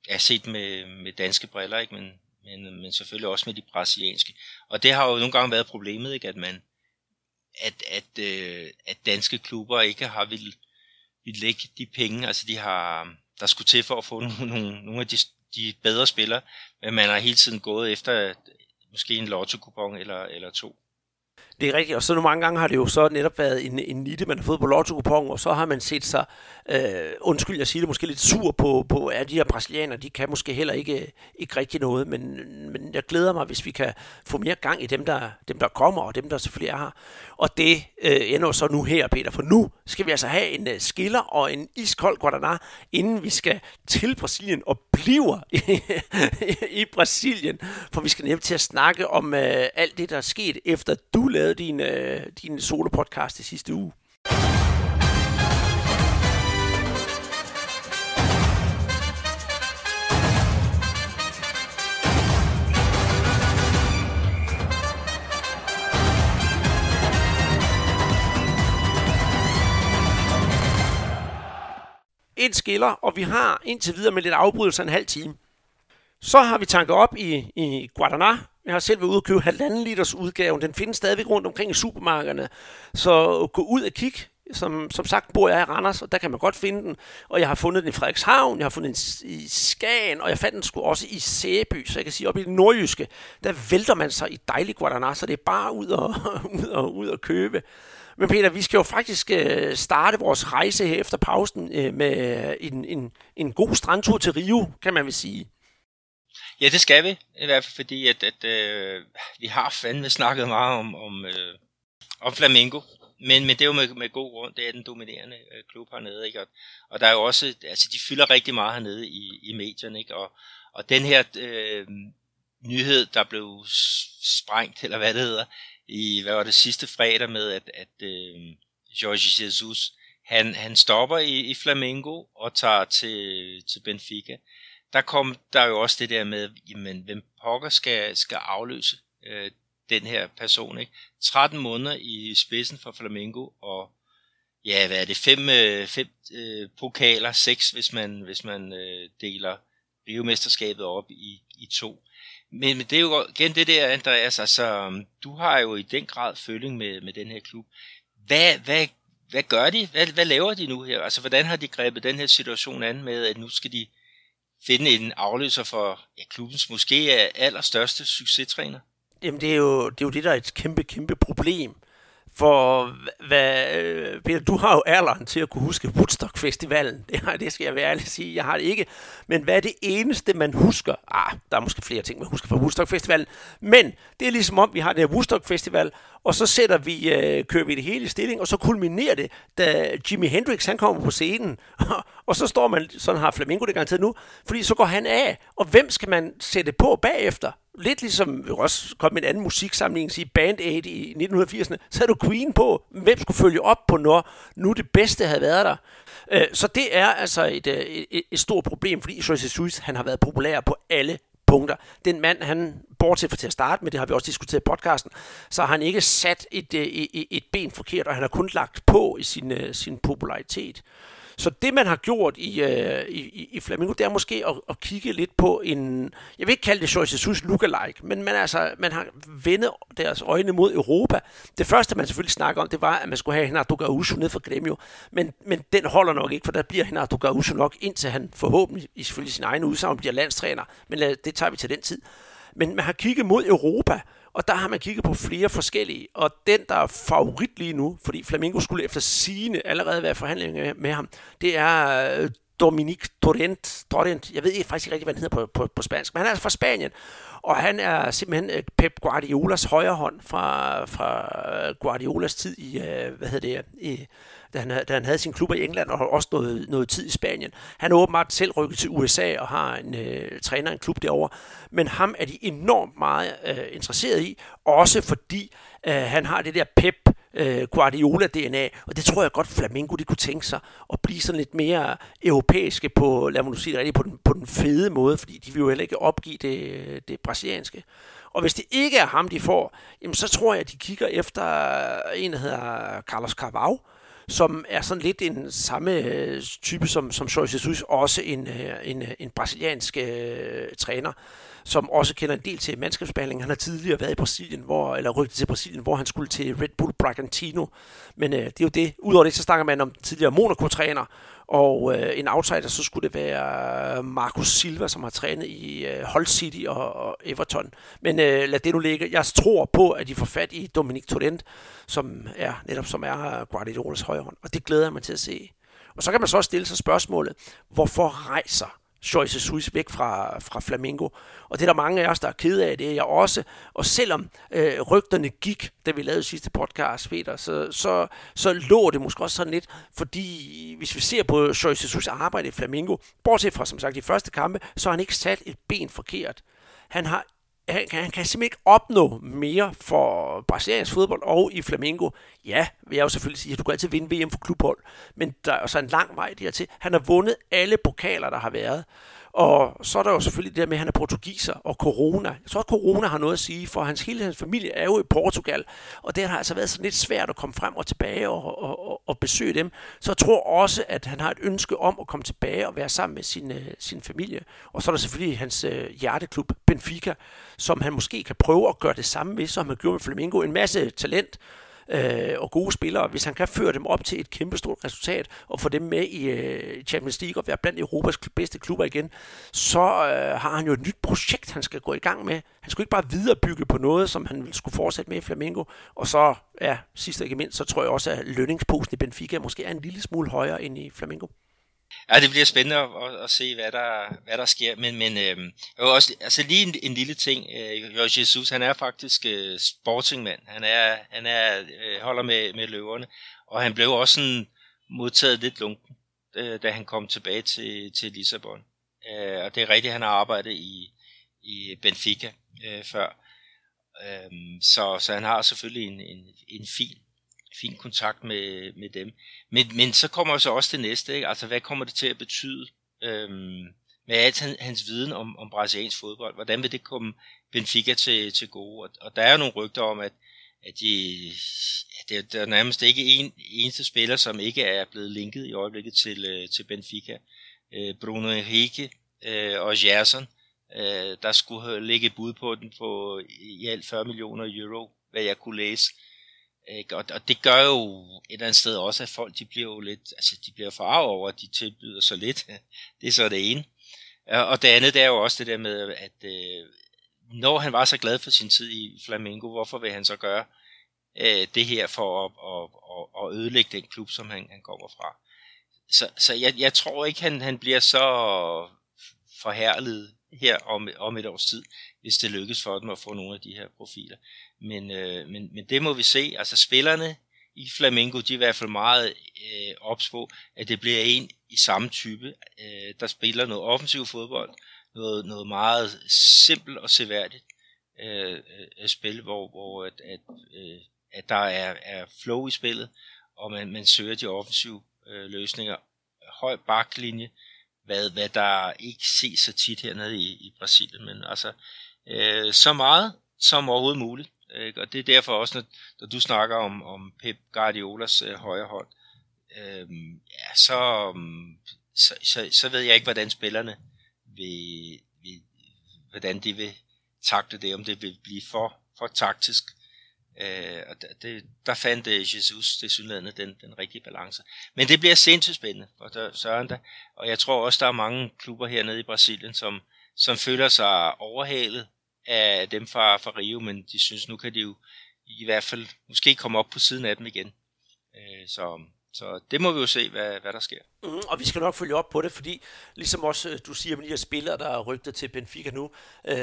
S3: ja, set med, med danske briller, ikke? Men, men, men selvfølgelig også med de brasilianske. Og det har jo nogle gange været problemet, ikke? at man at, at, øh, at danske klubber ikke har vil, vil lægge de penge, altså de har, der skulle til for at få nogle, nogle, nogle af de, de bedre spillere, men man har hele tiden gået efter måske en lotto eller, eller to.
S2: Det er rigtigt, og så nogle mange gange har det jo så netop været en, en nitte, man har fået på lotto og så har man set sig, øh, undskyld jeg siger det, måske lidt sur på, på at de her brasilianere, de kan måske heller ikke, ikke rigtig noget, men, men jeg glæder mig, hvis vi kan få mere gang i dem, der, dem, der kommer, og dem, der selvfølgelig er her. Og det øh, ender så nu her, Peter, for nu skal vi altså have en uh, skiller og en iskold Guadana, inden vi skal til Brasilien og bliver i, i Brasilien, for vi skal nemlig til at snakke om uh, alt det, der er sket, efter du lavede din, uh, din solo-podcast i sidste uge. En skiller, og vi har indtil videre med lidt afbrydelse en halv time. Så har vi tanket op i, i Guadana. Jeg har selv været ude og købe halvanden liters udgaven. Den findes stadigvæk rundt omkring i supermarkederne. Så gå ud og kig. Som, som sagt bor jeg i Randers, og der kan man godt finde den. Og jeg har fundet den i Frederikshavn, jeg har fundet den i Skagen, og jeg fandt den sgu også i Sæby, så jeg kan sige, op i det nordjyske, der vælter man sig i dejlig Guadana, så det er bare ud og, ud og, ud og købe. Men Peter, vi skal jo faktisk øh, starte vores rejse her efter pausen øh, med en, en, en god strandtur til Rio, kan man vel sige.
S3: Ja, det skal vi, i hvert fald fordi, at, at øh, vi har fandme snakket meget om, om, øh, om Flamengo, men, men det er jo med, med god grund, det er den dominerende øh, klub hernede, ikke? Og, og der er jo også, altså de fylder rigtig meget hernede i, i medierne, ikke? Og, og den her øh, nyhed, der blev sprængt, eller hvad det hedder, i, hvad var det, sidste fredag med, at, at øh, Jorge Jesus, han, han stopper i, i Flamengo og tager til, til Benfica. Der kom der jo også det der med, jamen, hvem pokker skal, skal afløse øh, den her person, ikke? 13 måneder i spidsen for Flamengo, og ja, hvad er det, fem, øh, fem øh, pokaler, seks, hvis man, hvis man øh, deler biomesterskabet op i, i to. Men, men det er jo igen det der, Andreas, altså, um, du har jo i den grad føling med, med den her klub. Hvad, hvad, hvad gør de? Hvad, hvad laver de nu her? Altså, hvordan har de grebet den her situation an med, at nu skal de finde en afløser for ja, klubbens måske allerstørste succestræner?
S2: Jamen, det er, jo, det er jo det, der er et kæmpe, kæmpe problem. For hvad, øh, Peter, du har jo alderen til at kunne huske Woodstock-festivalen. Det, har, det skal jeg være ærlig at sige. Jeg har det ikke. Men hvad er det eneste, man husker? Ah, der er måske flere ting, man husker fra Woodstock-festivalen. Men det er ligesom om, vi har det her Woodstock-festival, og så sætter vi, øh, kører vi det hele i stilling, og så kulminerer det, da Jimi Hendrix han kommer på scenen. og så står man, sådan har Flamingo det garanteret nu, fordi så går han af. Og hvem skal man sætte på bagefter? lidt ligesom vi også kom med en anden musiksamling, sige Band Aid i 1980'erne, så havde du Queen på. Hvem skulle følge op på, når nu det bedste havde været der? Øh, så det er altså et, øh, et, et stort problem, fordi Jesus Jesus, han har været populær på alle punkter. Den mand, han, bortset fra til at starte med, det har vi også diskuteret i podcasten, så har han ikke sat et, øh, et, et ben forkert, og han har kun lagt på i sin, øh, sin popularitet. Så det, man har gjort i, øh, i, i Flamingo, det er måske at, at kigge lidt på en, jeg vil ikke kalde det Joyce Jesus lookalike, men man, altså, man har vendet deres øjne mod Europa. Det første, man selvfølgelig snakker om, det var, at man skulle have Renato Gaucho ned for Gremio, men, men den holder nok ikke, for der bliver Renato Gaucho nok, indtil han forhåbentlig, selvfølgelig sin egen udsagn, bliver landstræner, men lad, det tager vi til den tid. Men man har kigget mod Europa, og der har man kigget på flere forskellige, og den, der er favorit lige nu, fordi Flamingo skulle efter sine allerede være i forhandlinger med ham, det er øh, Dominik Torrent. Torrent. Jeg ved ikke faktisk ikke rigtig, hvad han hedder på, på, på spansk, men han er altså fra Spanien. Og han er simpelthen øh, Pep Guardiolas højre hånd fra, fra øh, Guardiolas tid i, hvad hedder det, i, da han, da han havde sin klub i England og også noget, noget tid i Spanien. Han er åbenbart selv rykket til USA og har en øh, træner en klub derovre. Men ham er de enormt meget øh, interesseret i, også fordi øh, han har det der pep øh, Guardiola-DNA, og det tror jeg godt Flamingo de kunne tænke sig at blive sådan lidt mere europæiske på, lad mig nu sige det rigtigt, på den, på den fede måde, fordi de vil jo heller ikke opgive det, det brasilianske. Og hvis det ikke er ham, de får, jamen så tror jeg, at de kigger efter en, der hedder Carlos Carvalho, som er sådan lidt en samme øh, type som, som Jorge Jesus, også en, øh, en, øh, en brasiliansk øh, træner, som også kender en del til mandskabsbehandling. Han har tidligere været i Brasilien, hvor, eller rykket til Brasilien, hvor han skulle til Red Bull Bragantino. Men øh, det er jo det. Udover det, så snakker man om tidligere Monaco-træner, og øh, en outsider, så skulle det være Marcus Silva, som har trænet i øh, Hull City og, og Everton. Men øh, lad det nu ligge. Jeg tror på, at de får fat i Dominic Torrent, som er netop som er Guardiolas højre hånd. Og det glæder jeg mig til at se. Og så kan man så også stille sig spørgsmålet, hvorfor rejser Joyce Jesus væk fra, fra Flamingo. Og det er der mange af os, der er kede af, det er jeg også. Og selvom øh, rygterne gik, da vi lavede sidste podcast, Peter, så, så, så lå det måske også sådan lidt, fordi hvis vi ser på Joyce Jesus arbejde i Flamingo, bortset fra som sagt de første kampe, så har han ikke sat et ben forkert. Han har han, han kan simpelthen ikke opnå mere for brasiliansk fodbold og i Flamengo. Ja, vil jeg jo selvfølgelig sige, at du kan altid vinde VM for klubhold, men der er så en lang vej dertil. Han har vundet alle pokaler, der har været. Og så er der jo selvfølgelig det der med, at han er portugiser og corona. Jeg tror, at corona har noget at sige, for hans hele hans familie er jo i Portugal, og det har altså været sådan lidt svært at komme frem og tilbage og, og, og, og besøge dem. Så jeg tror også, at han har et ønske om at komme tilbage og være sammen med sin, øh, sin familie. Og så er der selvfølgelig hans øh, hjerteklub, Benfica, som han måske kan prøve at gøre det samme med, som han gjorde med Flamengo. En masse talent, øh, og gode spillere, hvis han kan føre dem op til et kæmpestort resultat og få dem med i øh, Champions League og være blandt Europas bedste klubber igen, så øh, har han jo et nyt projekt, han skal gå i gang med. Han skulle ikke bare viderebygge på noget, som han skulle fortsætte med i Flamengo. Og så, ja, sidst og ikke mindst, så tror jeg også, at lønningsposen i Benfica måske er en lille smule højere end i Flamengo.
S3: Ja, det bliver spændende at, at, at se, hvad der, hvad der sker. Men, men øh, også, altså lige en, en lille ting. Øh, Jorge Jesus, han er faktisk øh, sportingmand. Han, er, han er, øh, holder med, med løverne. Og han blev også sådan modtaget lidt lunken, øh, da han kom tilbage til, til Lissabon. Øh, og det er rigtigt, han har arbejdet i, i Benfica øh, før. Øh, så, så han har selvfølgelig en, en, en fin fin kontakt med, med dem. Men, men så kommer så også det næste, ikke? altså hvad kommer det til at betyde øhm, med alt hans, hans viden om, om brasiliansk fodbold? Hvordan vil det komme Benfica til, til gode? Og, og der er jo nogle rygter om, at, at de, ja, det, der er nærmest ikke en eneste spiller, som ikke er blevet linket i øjeblikket til, øh, til Benfica. Øh, Bruno Henrique øh, og Gerson, øh, der skulle ligge bud på den på i alt 40 millioner euro, hvad jeg kunne læse. Ikke? Og, og det gør jo et eller andet sted også, at folk de bliver jo lidt, altså de bliver forarvet over, at de tilbyder så lidt. det er så det ene. Øh, og det andet, det er jo også det der med, at øh, når han var så glad for sin tid i Flamengo, hvorfor vil han så gøre øh, det her for at, at, at, at ødelægge den klub, som han, han kommer fra? Så, så jeg, jeg tror ikke, han, han bliver så forhærlet her om, om et års tid, hvis det lykkes for dem at få nogle af de her profiler. Men, øh, men, men det må vi se. Altså spillerne i Flamengo, de er i hvert fald meget øh, ops på, at det bliver en i samme type, øh, der spiller noget offensiv fodbold, noget, noget meget simpelt og seværdigt øh, øh, spil, hvor, hvor at, at, øh, at der er, er flow i spillet, og man, man søger de offensive øh, løsninger. Høj baklinje, hvad, hvad der ikke ses så tit hernede i, i Brasilien, men altså øh, så meget som overhovedet muligt. Ikke? Og det er derfor også, når, når du snakker om, om Pep Guardiolas øh, højre hold, øh, ja, så, øhm, så, så, så ved jeg ikke, hvordan spillerne vil, vil hvordan de vil takle det, om det vil blive for, for taktisk. Øh, og det, der fandt øh, Jesus det synlædende den, den rigtige balance. Men det bliver sindssygt spændende for der, Søren da. Og jeg tror også, der er mange klubber hernede i Brasilien, som, som føler sig overhalet af dem fra, fra Rio, men de synes, nu kan de jo i hvert fald måske komme op på siden af dem igen. Øh, så så det må vi jo se, hvad, hvad der sker.
S2: Mm, og vi skal nok følge op på det, fordi ligesom også øh, du siger med de her spillere, der er rygtet til Benfica nu, øh,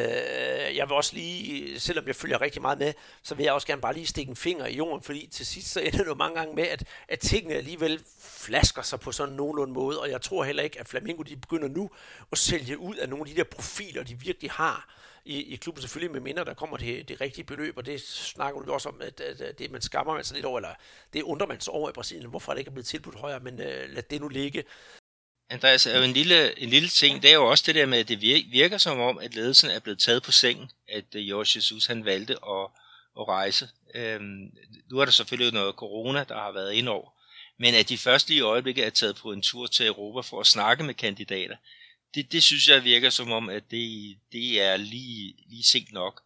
S2: jeg vil også lige, selvom jeg følger rigtig meget med, så vil jeg også gerne bare lige stikke en finger i jorden, fordi til sidst så ender det jo mange gange med, at, at tingene alligevel flasker sig på sådan nogenlunde måde, og jeg tror heller ikke, at Flamingo de begynder nu at sælge ud af nogle af de der profiler, de virkelig har i, i klubben, selvfølgelig med mindre der kommer det, det rigtige beløb, og det snakker du også om, at, at, at det man skammer man sig lidt over, eller det undrer man sig over i Brasilien, hvorfor det ikke er blevet tilbudt højere, men uh, lad det nu ligge.
S3: Andreas, er jo en lille, en lille ting, det er jo også det der med, at det virker, som om, at ledelsen er blevet taget på sengen, at uh, Jorge Jesus han valgte at, at rejse. Øhm, nu er der selvfølgelig noget corona, der har været ind over, men at de første i øjeblikket er taget på en tur til Europa for at snakke med kandidater, det, det synes jeg virker som om, at det, det er lige, lige sent nok.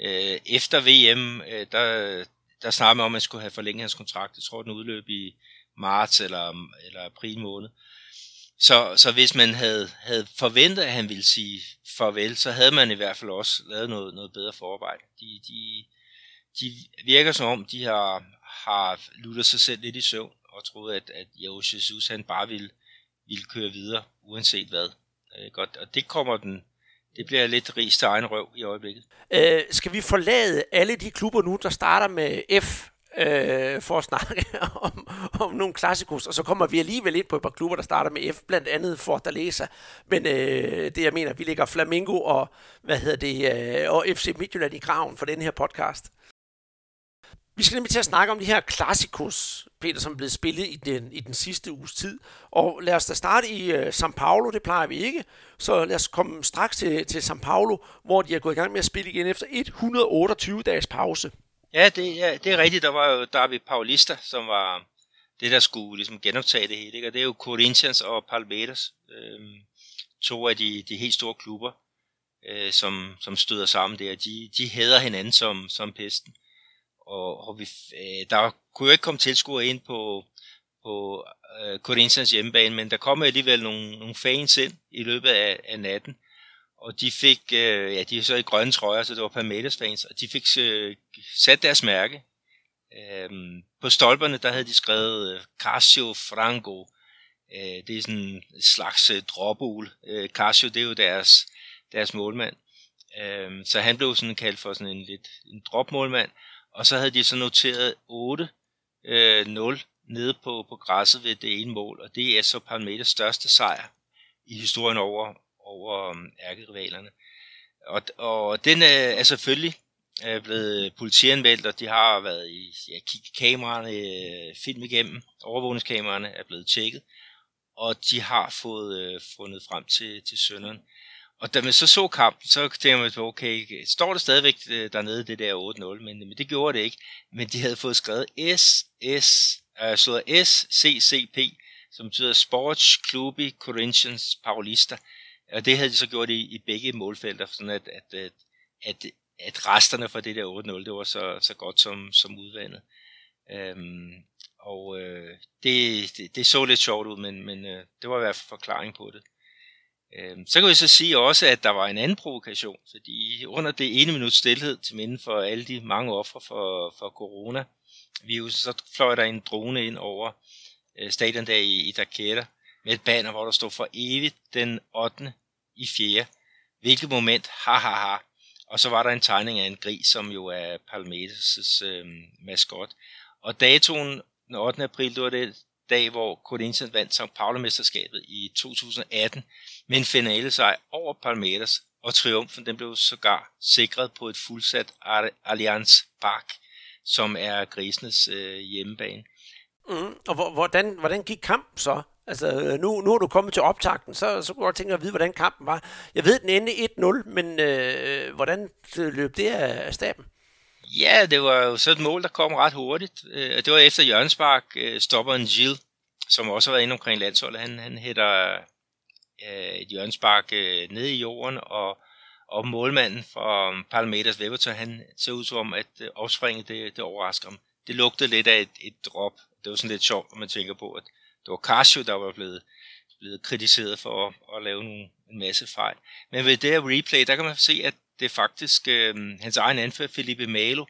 S3: Øh, efter VM, øh, der, der snakker man om, at man skulle have forlænget hans kontrakt. Jeg tror, den udløb i marts eller, eller april måned. Så, så hvis man havde, havde forventet, at han ville sige farvel, så havde man i hvert fald også lavet noget, noget bedre forarbejde. De, de, de virker som om, de har, har luttet sig selv lidt i søvn og troet, at, at Jesus han bare ville, ville køre videre, uanset hvad. Ikke? godt, og det kommer den, det bliver lidt ris til egen røv i øjeblikket.
S2: Øh, skal vi forlade alle de klubber nu, der starter med F, øh, for at snakke om, om nogle klassikos, og så kommer vi alligevel ind på et par klubber, der starter med F, blandt andet Fortaleza. Men øh, det jeg mener, vi ligger Flamingo og, hvad hedder det, øh, og FC Midtjylland i graven for den her podcast. Vi skal nemlig til at snakke om de her klassikos, Peter, som er blevet spillet i den, i den sidste uges tid. Og lad os da starte i uh, São Paulo, det plejer vi ikke. Så lad os komme straks til, til São Paulo, hvor de er gået i gang med at spille igen efter 128 dages pause.
S3: Ja, det, ja, det er rigtigt. Der var jo David Paulista, som var det, der skulle ligesom genoptage det hele. Ikke? Og det er jo Corinthians og Palmeiras, øh, to af de, de helt store klubber, øh, som, som støder sammen der. De, de hader hinanden som, som pesten og, og vi, øh, der kunne jo ikke komme tilskuere ind på, på øh, Corinthians hjemmebane, men der kom alligevel nogle, nogle fans ind i løbet af, af natten, og de fik, øh, ja, de er så i grønne trøjer, så det var Palmeiras fans, og de fik øh, sat deres mærke. Øhm, på stolperne, der havde de skrevet øh, Casio Franco, øh, det er sådan en slags øh, dropul. Øh, Casio, det er jo deres, deres målmand. Øh, så han blev sådan kaldt for sådan en lidt en dropmålmand, og så havde de så noteret 8 øh, 0 nede på, på græsset ved det ene mål, og det er så Palmeiras største sejr i historien over, over um, ærkerivalerne. Og, og den er, er selvfølgelig er blevet politianmeldt, og de har været i ja, kigge kameraerne, øh, film igennem, overvågningskameraerne er blevet tjekket, og de har fået øh, fundet frem til, til sønderen. Og da man så så kampen, så tænkte man, okay, står det stadigvæk øh, dernede, det der 8-0, men, men det gjorde det ikke. Men de havde fået skrevet SS, altså øh, slået SCCP, som betyder Sports Clube Corinthians Paulista. Og det havde de så gjort i, i begge målfelter, sådan at, at, at, at, at resterne fra det der 8-0, det var så, så godt som, som udvandet. Øhm, og øh, det, det, det så lidt sjovt ud, men, men øh, det var i hvert fald forklaring på det. Øhm, så kan vi så sige også, at der var en anden provokation, fordi under det ene minut stillhed til minde for alle de mange ofre for, for corona, vi så fløj der en drone ind over øh, stadion der i, i Dakar med et banner, hvor der stod for evigt den 8. i 4. Hvilket moment, ha ha ha. Og så var der en tegning af en gris, som jo er Palmeiras' øh, maskot. Og datoen den 8. april, det var det dag, hvor Corinthians vandt São Paulo-mesterskabet i 2018 med en finale sejr over Palmeiras, og triumfen den blev sågar sikret på et fuldsat Allianz Park, som er grisenes øh, hjemmebane.
S2: Mm, og hvordan, hvordan gik kampen så? Altså, øh, nu, nu er du kommet til optakten, så, så kunne jeg godt tænke at vide, hvordan kampen var. Jeg ved, den endte 1-0, men øh, hvordan løb det af staben?
S3: Ja, det var jo så et mål, der kom ret hurtigt. Øh, det var efter Jørgensbak øh, stopper en Gilles, som også har været inde omkring landsholdet. Han, han hætter øh, et Jørgensbak øh, ned i jorden, og, og målmanden fra um, Palmeters Weberton, han ser ud som om, at øh, opspringet det, det overrasker ham. Det lugtede lidt af et, et drop. Det var sådan lidt sjovt, når man tænker på, at det var Casio, der var blevet, blevet kritiseret for at, at lave nogle, en masse fejl. Men ved det her replay, der kan man se, at det er faktisk øh, hans egen anfører, Felipe Malo,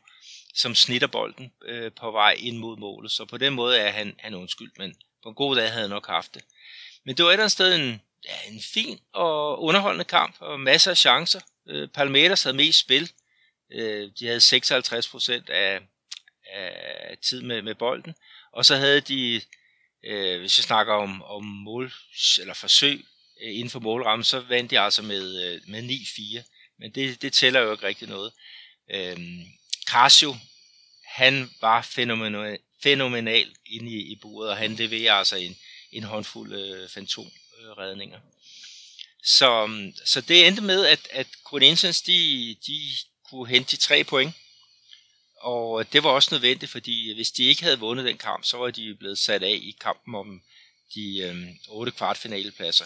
S3: som snitter bolden øh, på vej ind mod målet. Så på den måde er han, han undskyld, men på en god dag havde han nok haft det. Men det var et eller andet sted en, ja, en fin og underholdende kamp, og masser af chancer. Øh, Palmeiras havde mest spil. Øh, de havde 56 procent af, af tid med, med bolden. Og så havde de, øh, hvis jeg snakker om, om mål eller forsøg øh, inden for målrammen, så vandt de altså med, øh, med 9-4. Men det, det tæller jo ikke rigtig noget. Øhm, Casio, han var fænomenal, fænomenal inde i, i buret, og han leverer altså en, en håndfuld øh, fantomredninger. Så, øhm, så det endte med, at, at Corinthians, de, de kunne hente de tre point. Og det var også nødvendigt, fordi hvis de ikke havde vundet den kamp, så var de blevet sat af i kampen om de øh, otte kvartfinalepladser.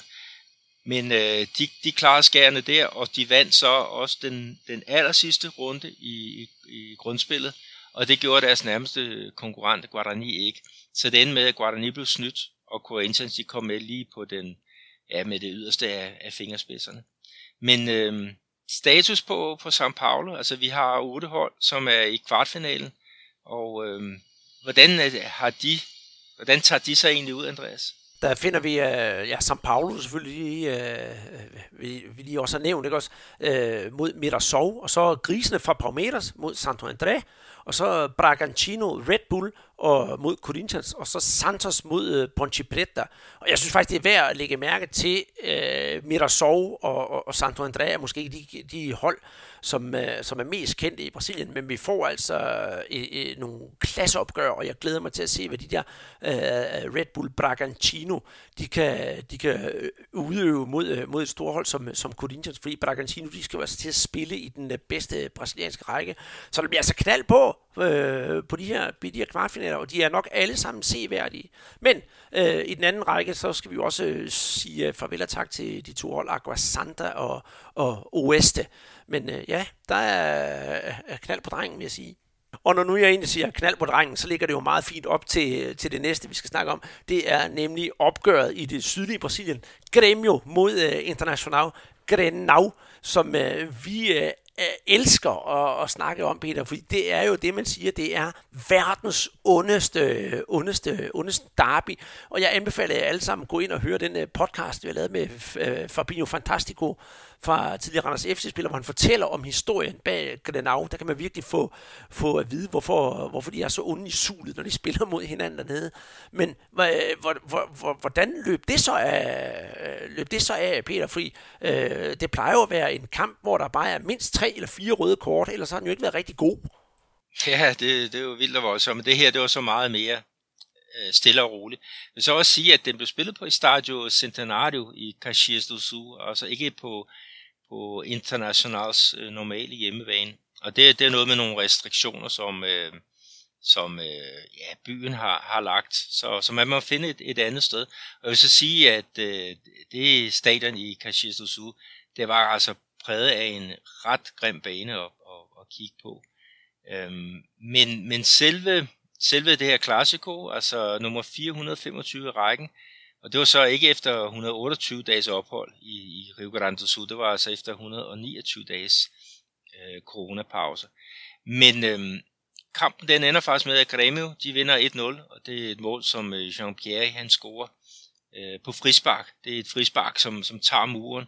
S3: Men øh, de, de klarede skærene der, og de vandt så også den, den aller sidste runde i, i, i grundspillet, og det gjorde deres nærmeste konkurrent Guarani ikke. Så det endte med, at Guarani blev snydt, og Corinthians de kom med lige på den, ja, med det yderste af, af fingerspidserne. Men øh, status på, på São Paulo, altså vi har otte hold, som er i kvartfinalen, og øh, hvordan, øh, har de, hvordan tager de sig egentlig ud, Andreas?
S2: Der finder vi øh, ja, São Paulo selvfølgelig, uh, vi, vi lige også har nævnt, ikke også, uh, mod Mirasov, og så grisene fra Palmeiras mod Santo André, og så Bragantino, Red Bull og mod Corinthians, og så Santos mod øh, Ponte Preta. Og jeg synes faktisk, det er værd at lægge mærke til øh, Mirasov og, og, og Santo André, er måske de, de hold, som, øh, som er mest kendte i Brasilien, men vi får altså øh, øh, nogle klasseopgør, og jeg glæder mig til at se, hvad de der øh, Red Bull Bragantino, de kan, de kan øh, udøve mod, øh, mod et storhold som, som Corinthians, fordi Bragantino, de skal jo altså til at spille i den øh, bedste brasilianske række, så det bliver altså knald på øh, på de her, de her kvartfinaler, og de er nok alle sammen seværdige. Men øh, i den anden række, så skal vi jo også øh, sige øh, farvel og tak til de to hold, Agua Santa og, og Oeste. Men øh, ja, der er, er knald på drengen, vil jeg sige. Og når nu jeg egentlig siger knald på drengen, så ligger det jo meget fint op til, øh, til det næste, vi skal snakke om. Det er nemlig opgøret i det sydlige Brasilien. Grêmio mod uh, International Grenau, som uh, vi uh, Øh, elsker at, at snakke om, Peter, fordi det er jo det, man siger, det er verdens ondeste, ondeste, ondeste derby. Og jeg anbefaler jer alle sammen at gå ind og høre den øh, podcast, vi har lavet med Fabio øh, Fabinho Fantastico, fra tidligere Randers FC-spiller, hvor han fortæller om historien bag Glenau. Der kan man virkelig få, få at vide, hvorfor, hvorfor de er så onde i sulet, når de spiller mod hinanden dernede. Men hvordan løb det så af, løb det så af Peter? Fri? øh, det plejer jo at være en kamp, hvor der bare er mindst tre eller fire røde kort, ellers har han jo ikke været rigtig god.
S3: Ja, det, det er jo vildt og voldsomt, men det her, det var så meget mere øh, stille og roligt. Jeg vil så også sige, at den blev spillet på Estadio Centenario i Caxias do Sul, altså ikke på på Internationals øh, normale hjemmebane. Og det, det er noget med nogle restriktioner, som, øh, som øh, ja, byen har, har lagt. Så, så man må finde et, et andet sted. Og jeg vil så sige, at øh, det stadion i Caxias do Sul, det var altså præget af en ret grim bane at, at, at kigge på. Øhm, men, men selve, selve det her klassiko, altså nummer 425 i rækken, og det var så ikke efter 128 dages ophold i, i Rio Grande do Sul, det var altså efter 129 dages øh, coronapause. Men øhm, kampen den ender faktisk med, at Grêmio de vinder 1-0, og det er et mål, som øh, Jean-Pierre han scorer øh, på frispark. Det er et frispark, som, som tager muren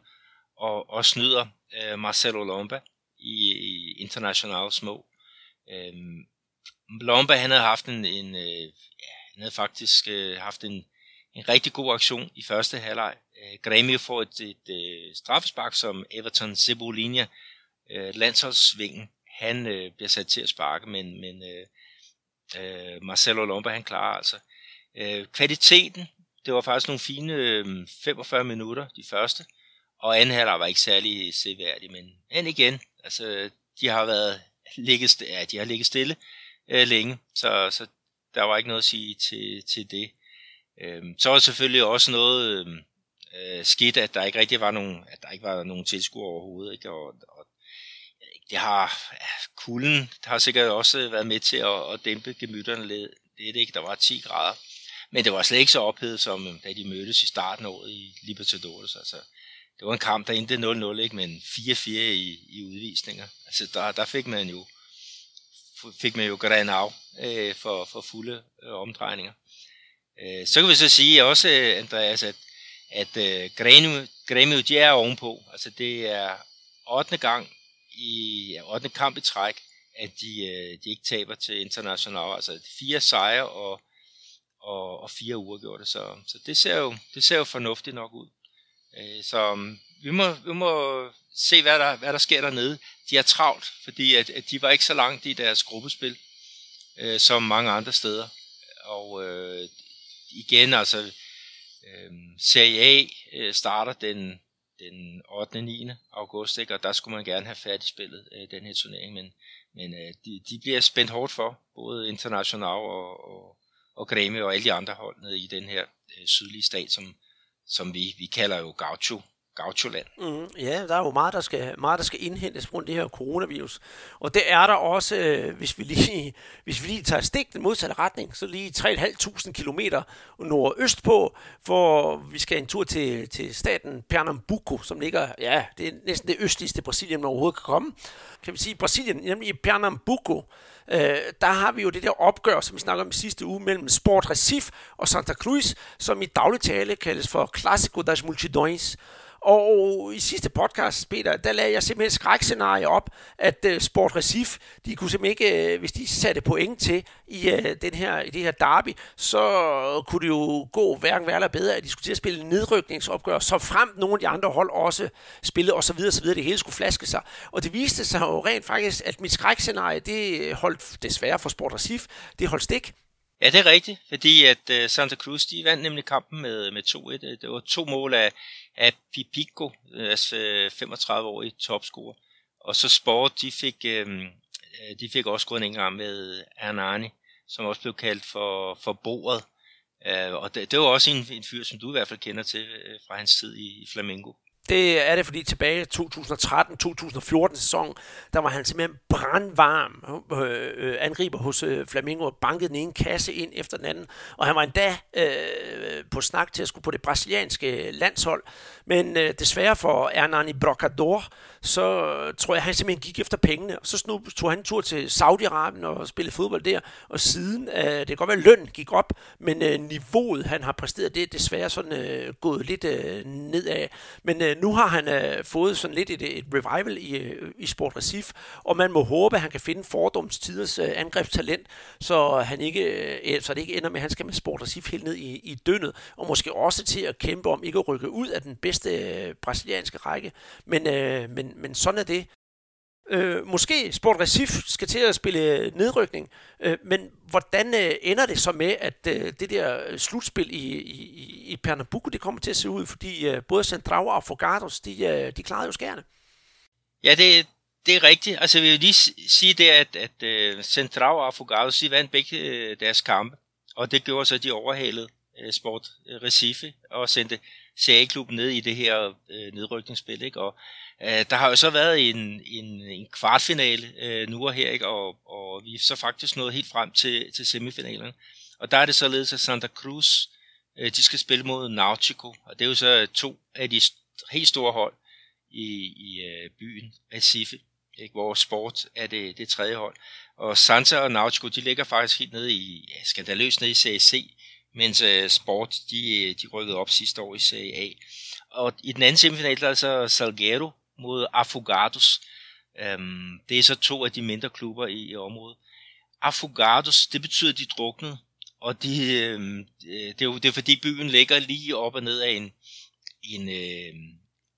S3: og, og snyder øh, Marcelo Lomba i, i internationale små. Øh, Lomba han havde haft en, en øh, ja, han havde faktisk øh, haft en en rigtig god aktion i første halvleg. Øh, Grêmio får et, et, et straffespark, som Everton Cebolinha, øh, landsholdsvingen, han øh, bliver sat til at sparke, men, men øh, øh, Marcelo Lomba, han klarer altså. Øh, kvaliteten, det var faktisk nogle fine øh, 45 minutter, de første. Og anden halvleg var ikke særlig seværdig, men, end igen, altså, de har været ligget, ja, de har ligget stille øh, længe, så, så der var ikke noget at sige til, til det. Øh, så var selvfølgelig også noget øhm, øh, skidt, at der ikke rigtig var nogen, at der ikke var nogen tilskuere overhovedet, ikke? Og, og det har, ja, kulden har sikkert også været med til at, at dæmpe gemytterne lidt, det ikke, der var 10 grader. Men det var slet ikke så ophedet, som øhm, da de mødtes i starten af året i Libertadores. Altså, det var en kamp, der endte 0-0, ikke? men 4-4 i, i udvisninger. Altså, der, der fik man jo fik man jo Granau øh, for, for fulde øh, omdrejninger. Øh, så kan vi så sige også, Andreas, at, at øh, Grêmio, Grêmio, de er ovenpå. Altså, det er 8. gang i ja, 8. kamp i træk, at de, øh, de ikke taber til international. Altså fire sejre og, og, og fire uafgjorte. Så, så det, ser jo, det ser jo fornuftigt nok ud. Øh, så um, vi må, vi må se, hvad der, hvad der sker dernede. De er travlt, fordi at, at de var ikke så langt i deres gruppespil, øh, som mange andre steder. Og øh, igen, altså, øh, Serie A øh, starter den, den 8. og 9. august, ikke? og der skulle man gerne have færdigspillet øh, den her turnering, men, men øh, de, de bliver spændt hårdt for, både International og, og, og Græme og alle de andre hold nede i den her øh, sydlige stat, som, som vi, vi kalder jo Gaucho, Gaucholand.
S2: Mm, ja, der er jo meget der, skal, meget, der skal indhentes på det her coronavirus. Og det er der også, øh, hvis, vi lige, hvis vi lige tager stik den modsatte retning, så lige 3.500 km nordøst på, hvor vi skal en tur til, til staten Pernambuco, som ligger, ja, det er næsten det østligste Brasilien, man overhovedet kan komme. Kan vi sige, Brasilien, nemlig i Pernambuco, øh, der har vi jo det der opgør, som vi snakker om i sidste uge, mellem Sport Recife og Santa Cruz, som i daglig tale kaldes for Clásico das Multidões. Og i sidste podcast, Peter, der lagde jeg simpelthen et skrækscenarie op, at uh, Sport Recif, de kunne simpelthen ikke, uh, hvis de satte point til i, uh, den her, i det her derby, så kunne det jo gå hverken værre eller bedre, at de skulle til at spille nedrykningsopgør, så frem nogle af de andre hold også spillede osv. videre, Det hele skulle flaske sig. Og det viste sig jo rent faktisk, at mit skrækscenarie, det holdt desværre for Sport Recif, det holdt stik.
S3: Ja, det er rigtigt, fordi at Santa Cruz, de vandt nemlig kampen med, med 2-1. Det var to mål af, af Pipico, altså 35-årig topscorer. Og så Sport, de fik, øhm, øh, de fik også gået en gang med Hernani, som også blev kaldt for, for bordet. Uh, og det, det var også en, en fyr, som du i hvert fald kender til øh, fra hans tid i, i Flamengo.
S2: Det er det, fordi tilbage i 2013-2014 sæson, der var han simpelthen brandvarm øh, øh, angriber hos øh, Flamingo og bankede den ene kasse ind efter den anden. Og han var endda øh, på snak til at skulle på det brasilianske landshold. Men øh, desværre for Hernani Brocador, så øh, tror jeg, han simpelthen gik efter pengene. Og så nu tog han en tur til Saudi-Arabien og spillede fodbold der. Og siden, øh, det kan godt være, at løn gik op, men øh, niveauet, han har præsteret, det er desværre sådan øh, gået lidt øh, nedad. Men øh, Øh, nu har han øh, fået sådan lidt et, et revival i, øh, i Sport Recif, og man må håbe, at han kan finde fordomstiders øh, angrebstalent, så, han ikke, øh, så det ikke ender med, at han skal med Sport Recif helt ned i, i dønnet, og måske også til at kæmpe om ikke at rykke ud af den bedste øh, brasilianske række. Men, øh, men, men sådan er det. Øh, måske Sport Recif skal til at spille øh, nedrykning, øh, men hvordan øh, ender det så med, at øh, det der øh, slutspil i, i, i Pernambuco, det kommer til at se ud, fordi øh, både Central og Fogados, de, øh, de klarede jo skærne.
S3: Ja, det, det er rigtigt. Altså, jeg vil lige sige det, at, at øh, uh, Central og Fogados, de vandt begge uh, deres kampe, og det gjorde så, at de overhalede uh, Sport Recife og sendte CA-klubben ned i det her uh, nedrykningsspil, ikke? Og Øh, der har jo så været en, en, en kvartfinale øh, nu og her, ikke? Og, og vi er så faktisk nået helt frem til, til semifinalen. Og der er det således, at Santa Cruz, øh, de skal spille mod Nautico, og det er jo så to af de helt store hold i, i øh, byen, Recife, ikke? hvor sport er det, det tredje hold. Og Santa og Nautico, de ligger faktisk helt nede i, ja, skandaløst nede i CAC, mens øh, sport, de, de rykkede op sidste år i Serie A. Og i den anden semifinal, der er så Salguero, mod Afogados. Øhm, det er så to af de mindre klubber i, i området. Afogados, det betyder, at de druknede, og de, øhm, øh, det, er jo, det er fordi byen ligger lige op og ned af en, en, øh,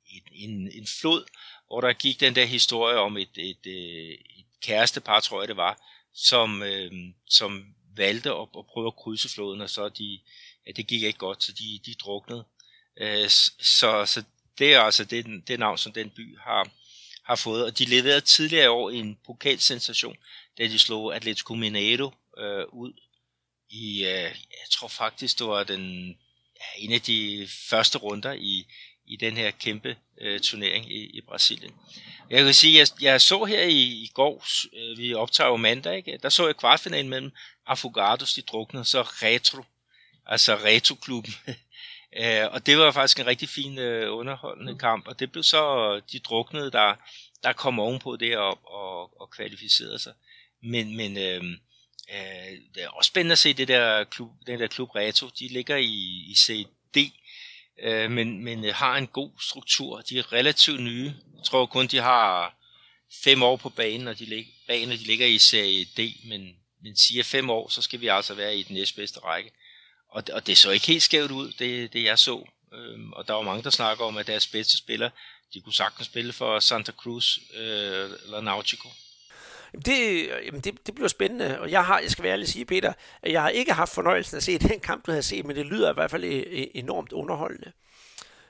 S3: en, en, en flod, hvor der gik den der historie om et, et, et, et kærestepar, tror jeg det var, som, øh, som valgte at, at prøve at krydse floden, og så de ja, det gik ikke godt, så de, de druknede. Øh, så, så det er altså det, det navn, som den by har, har fået. Og de leverede tidligere i år en pokalsensation, da de slog Atletico Mineiro øh, ud i, øh, jeg tror faktisk, det var den, ja, en af de første runder i, i den her kæmpe øh, turnering i, i Brasilien. Jeg kan sige, jeg, jeg så her i, i går, øh, vi optager jo mandag, ikke? der så jeg kvartfinalen mellem Afogados, de druknede, så Retro, altså Retro-klubben øh, og det var faktisk en rigtig fin øh, underholdende kamp, og det blev så de druknede, der, der kom ovenpå det og, og, og kvalificerede sig. Men, men øh, øh, det er også spændende at se det der klub, den der klub Retro, de ligger i, i CD, øh, men, men øh, har en god struktur. De er relativt nye. Jeg tror kun, de har fem år på banen, og de, lig, banen, de ligger i serie D, men, men siger fem år, så skal vi altså være i den næstbedste række. Og, og det så ikke helt skævt ud, det, det jeg så. Øhm, og der var mange, der snakker om, at deres bedste spiller, de kunne sagtens spille for Santa Cruz øh, eller Nautico.
S2: Det, jamen det, det bliver spændende, og jeg har, jeg skal være ærlig sige, Peter, at jeg har ikke haft fornøjelsen at se den kamp, du havde set, men det lyder i hvert fald øh, enormt underholdende.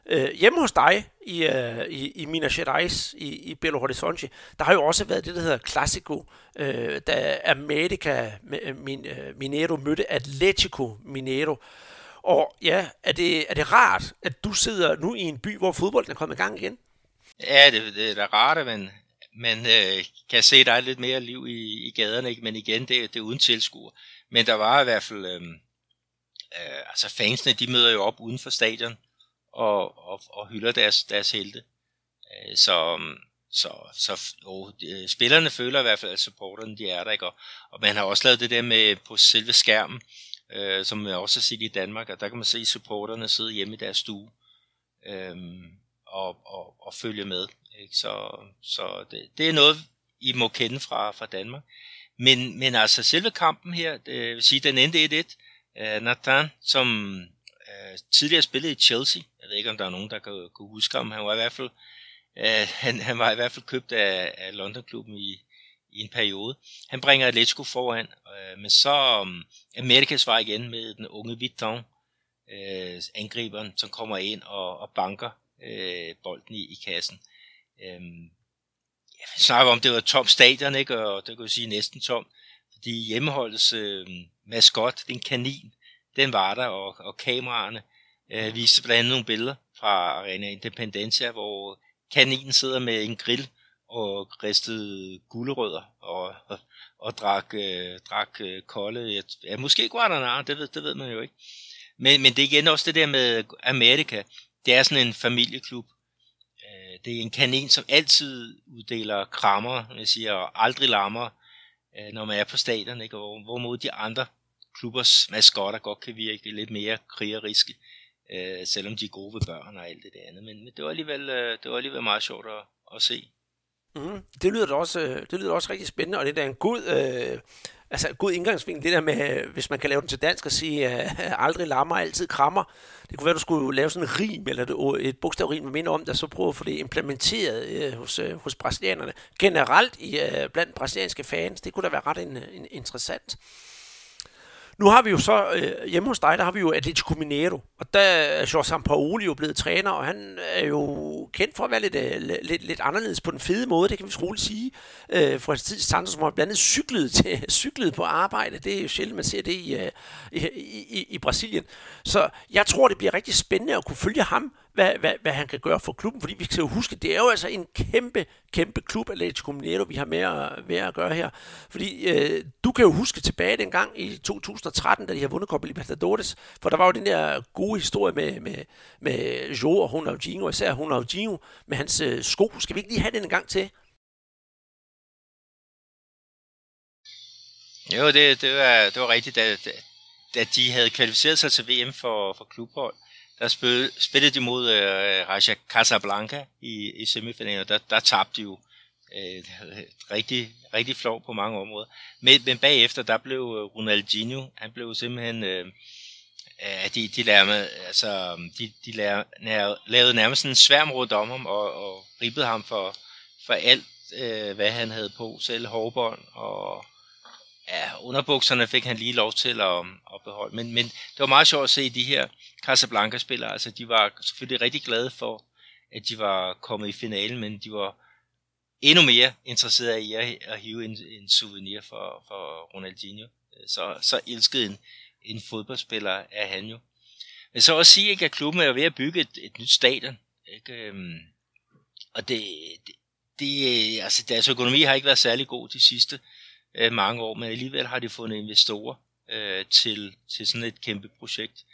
S2: Øh, hjemme hos dig i, øh, i, i Minas Gerais, i, i Belo Horizonte, der har jo også været det, der hedder Classico, øh, da America øh, min, øh, Mineiro mødte Atletico Mineiro. Og ja, er det, er det rart, at du sidder nu i en by, hvor fodbolden er kommet i gang igen?
S3: Ja, det, det er da rart, men man øh, kan se, der er lidt mere liv i, i gaderne, ikke? men igen, det, det er uden tilskuer. Men der var i hvert fald, øh, øh, altså fansene, de møder jo op uden for stadion og, og, og hylder deres, deres helte. Øh, så, så, så jo, spillerne føler i hvert fald, at supporterne de er der, ikke? Og, og man har også lavet det der med på selve skærmen, øh, som jeg også har set i Danmark, og der kan man se supporterne sidde hjemme i deres stue øh, og, og, og følge med. Ikke? Så, så det, det er noget, I må kende fra, fra Danmark. Men, men altså selve kampen her, det vil sige, den endte 1-1. Øh, Nathan, som øh, tidligere spillede i Chelsea, ved ikke, om der er nogen, der kan, kan huske ham, han var i hvert fald, øh, han, han var i hvert fald købt af, af London-klubben i, i en periode. Han bringer Atletico foran, øh, men så um, Amerikas var igen med den unge Vitton, øh, angriberen, som kommer ind og, og banker øh, bolden i, i kassen. Øh, jeg snakker om, det var tom stadion, ikke? og det kan jeg sige næsten tom, fordi hjemmeholdets øh, maskot, den kanin, den var der, og, og kameraerne øh, viste blandt andet nogle billeder fra Arena Independencia, hvor kaninen sidder med en grill og ristede gulerødder og, og, og drak, øh, drak øh, kolde. Ja, måske Guadalajara, det ved, det ved man jo ikke. Men, men det er igen også det der med Amerika. Det er sådan en familieklub, øh, det er en kanin, som altid uddeler krammer, jeg siger, og aldrig lammer, øh, når man er på stadion, ikke? Og hvorimod de andre klubbers maskotter godt kan virke lidt mere krigeriske, øh, øh, selvom de er gode ved børn og alt det andet. Men, men det, var alligevel, øh, det var alligevel meget sjovt at, at se.
S2: Mm, det lyder da også, øh, det lyder også rigtig spændende, og det er en god, øh, altså god indgangsvinkel, det der med, hvis man kan lave den til dansk og sige, øh, aldrig lammer, altid krammer. Det kunne være, du skulle lave sådan en rim, eller et bogstavrim med minder om der så prøve at få det implementeret øh, hos, øh, hos brasilianerne. Generelt i, øh, blandt brasilianske fans, det kunne da være ret en, en, interessant. Nu har vi jo så øh, hjemme hos dig, der har vi jo Atletico Mineiro, og der er Jorge Sampaoli jo blevet træner, og han er jo kendt for at være lidt, øh, lidt, lidt anderledes på den fede måde, det kan vi roligt sige. Øh, for hans tid Santos, som har blandt andet cyklet, til, cyklet på arbejde, det er jo sjældent, man ser det i, øh, i, i, i Brasilien. Så jeg tror, det bliver rigtig spændende at kunne følge ham, hvad, hvad, hvad han kan gøre for klubben, fordi vi skal jo huske, det er jo altså en kæmpe, kæmpe klub, Atletico Mineiro, vi har med at, med at gøre her. Fordi øh, du kan jo huske tilbage dengang i 2013, da de har vundet Copa Libertadores, for der var jo den der gode historie med, med, med Jo og Ronaldinho, især Ronaldinho, med hans øh, sko. Skal vi ikke lige have den en gang til?
S3: Jo, det, det, var, det var rigtigt, da, da de havde kvalificeret sig til VM for, for klubhold der spil, spillede de mod øh, Raja Casablanca i, i semifinalen, der, der tabte de jo øh, rigtig, rigtig flov på mange områder. Men, men bagefter, der blev øh, Ronaldinho, han blev simpelthen, øh, de, de, lavede, altså, de, de lavede, lavede nærmest en sværm rundt om ham, og, og ribbede ham for, for alt, øh, hvad han havde på, selv hårbånd, og ja, underbukserne fik han lige lov til at, at beholde. Men, men det var meget sjovt at se de her Casablanca-spillere. Altså, de var selvfølgelig rigtig glade for, at de var kommet i finalen, men de var endnu mere interesserede i at, at hive en, en souvenir for, for Ronaldinho. Så, så elskede en, en fodboldspiller er han jo. Men så også sige, ikke, at klubben er ved at bygge et, et nyt stadion. Ikke? Øhm, og det, det, det, altså deres økonomi har ikke været særlig god de sidste øh, mange år, men alligevel har de fundet investorer øh, til, til sådan et kæmpe projekt.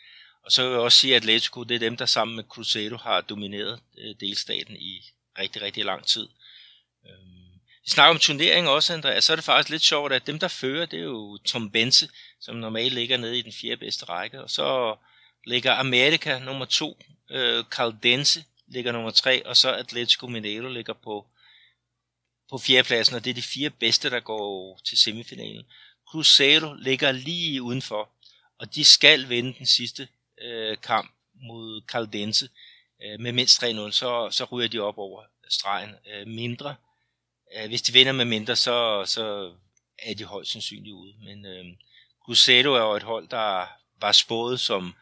S3: Og så vil jeg også sige, at Atletico, det er dem, der sammen med Cruzeiro har domineret øh, delstaten i rigtig, rigtig lang tid. Øh, vi snakker om turnering også, Andreas, så er det faktisk lidt sjovt, at dem, der fører, det er jo Tom Bense, som normalt ligger nede i den fjerde bedste række, og så ligger America nummer to, øh, Caldense ligger nummer tre, og så Atletico Mineiro ligger på, på fjerdepladsen, og det er de fire bedste, der går til semifinalen. Cruzeiro ligger lige udenfor, og de skal vinde den sidste øh, kamp mod Caldense øh, med mindst 3-0, så, så ryger de op over stregen øh, mindre. Øh, hvis de vinder med mindre, så, så er de højst sandsynligt ude. Men øh, Cruzeiro er jo et hold, der var spået som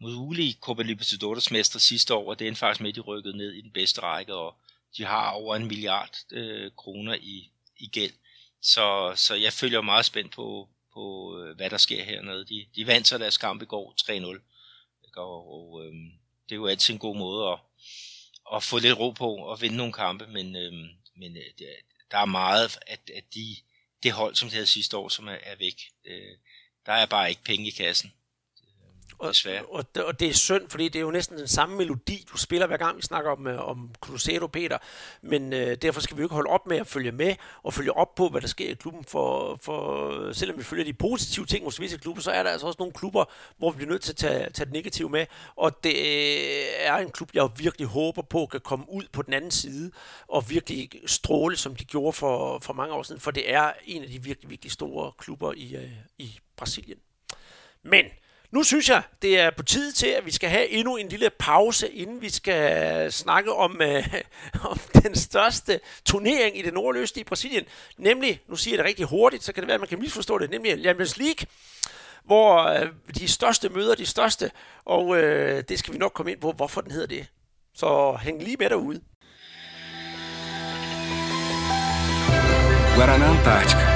S3: mulige Copa Libertadores mester sidste år, og det er faktisk med, de rykket ned i den bedste række, og de har over en milliard øh, kroner i, i gæld. Så, så jeg følger meget spændt på, på øh, hvad der sker hernede. De, de vandt så deres kamp i går 3-0, og, og øh, det er jo altid en god måde at, at få lidt ro på og vinde nogle kampe, men, øh, men øh, der er meget, at, at de, det hold, som de havde sidste år, som er, er væk. Øh, der er bare ikke penge i kassen.
S2: Og, og, og det er synd, fordi det er jo næsten den samme melodi, du spiller hver gang vi snakker om, øh, om Cruzeiro Peter. Men øh, derfor skal vi jo ikke holde op med at følge med og følge op på, hvad der sker i klubben. For, for selvom vi følger de positive ting hos visse klubber, så er der altså også nogle klubber, hvor vi bliver nødt til at tage, tage det negative med. Og det øh, er en klub, jeg virkelig håber på kan komme ud på den anden side og virkelig stråle, som de gjorde for, for mange år siden. For det er en af de virkelig, virkelig store klubber i, øh, i Brasilien. Men nu synes jeg, det er på tide til, at vi skal have endnu en lille pause, inden vi skal snakke om, øh, om den største turnering i det nordløste i Brasilien. Nemlig, nu siger jeg det rigtig hurtigt, så kan det være, at man kan misforstå det, nemlig Champions League, hvor øh, de største møder de største, og øh, det skal vi nok komme ind på, hvorfor den hedder det. Så hæng lige med derude. Guaraná Antártica.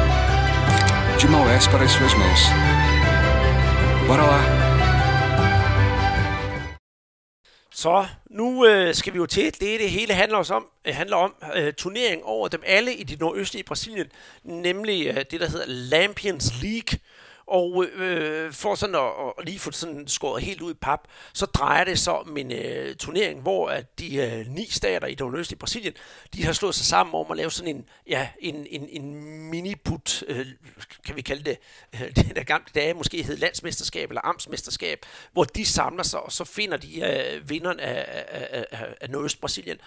S2: De Maués para as suas mãos. Bora. Så nu øh, skal vi jo til det, det hele handler os om, øh, handler om øh, turnering over dem alle i det nordøstlige Brasilien, nemlig øh, det, der hedder Lampions League. Og øh, for sådan at, at lige få sådan skåret helt ud i pap, så drejer det sig om en øh, turnering, hvor at de øh, ni stater i det nordøstlige Brasilien, de har slået sig sammen om at lave sådan en, ja, en, en, en mini-put, øh, kan vi kalde det, øh, det der gamle dage måske hed landsmesterskab eller amtsmesterskab, hvor de samler sig, og så finder de øh, vinderen af, af, af, af Nordøst-Brasilien.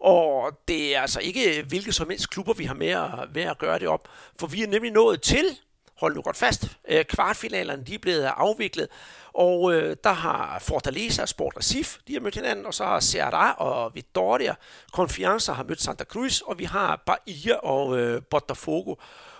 S2: Og det er altså ikke øh, hvilke som helst klubber, vi har med at, med at gøre det op, for vi er nemlig nået til hold nu godt fast, øh, kvartfinalerne de er blevet afviklet, og øh, der har Fortaleza og Sport Recife, de har mødt hinanden, og så har Ceará og Vitória, Confianza har mødt Santa Cruz, og vi har Bahia og øh, Botafogo.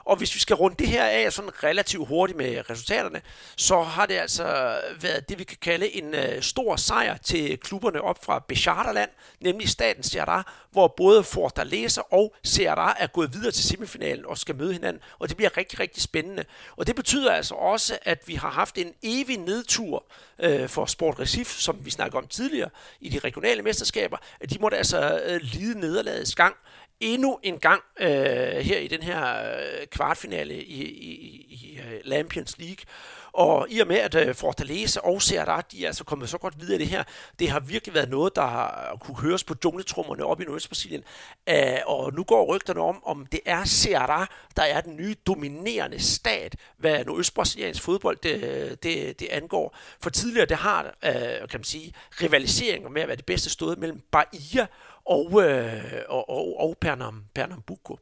S2: Og hvis vi skal runde det her af sådan relativt hurtigt med resultaterne, så har det altså været det, vi kan kalde en øh, stor sejr til klubberne op fra Becharterland, nemlig staten Ceará, hvor både Fortaleza og Ceará er gået videre til semifinalen og skal møde hinanden, og det bliver rigtig, rigtig spændende. Og det betyder altså også, at vi har haft en evig nedtur øh, for Sport Recife, som vi snakkede om tidligere i de regionale mesterskaber, at de måtte altså øh, lide nederlagets gang endnu en gang øh, her i den her øh, kvartfinale i, i, i uh, Lampions League. Og i og med, at øh, Fortaleza og Serra, de er altså kommet så godt videre i det her, det har virkelig været noget, der har kunne høres på jungletrummerne op i Nordøst-Brasilien. Øh, og nu går rygterne om, om det er Serra, der er den nye dominerende stat, hvad nordøst-brasiliansk fodbold det, det, det angår. For tidligere, det har, øh, kan man sige, rivaliseringer med at være det bedste stået mellem Bahia og, øh, og, og, og Pernam, Pernambuco.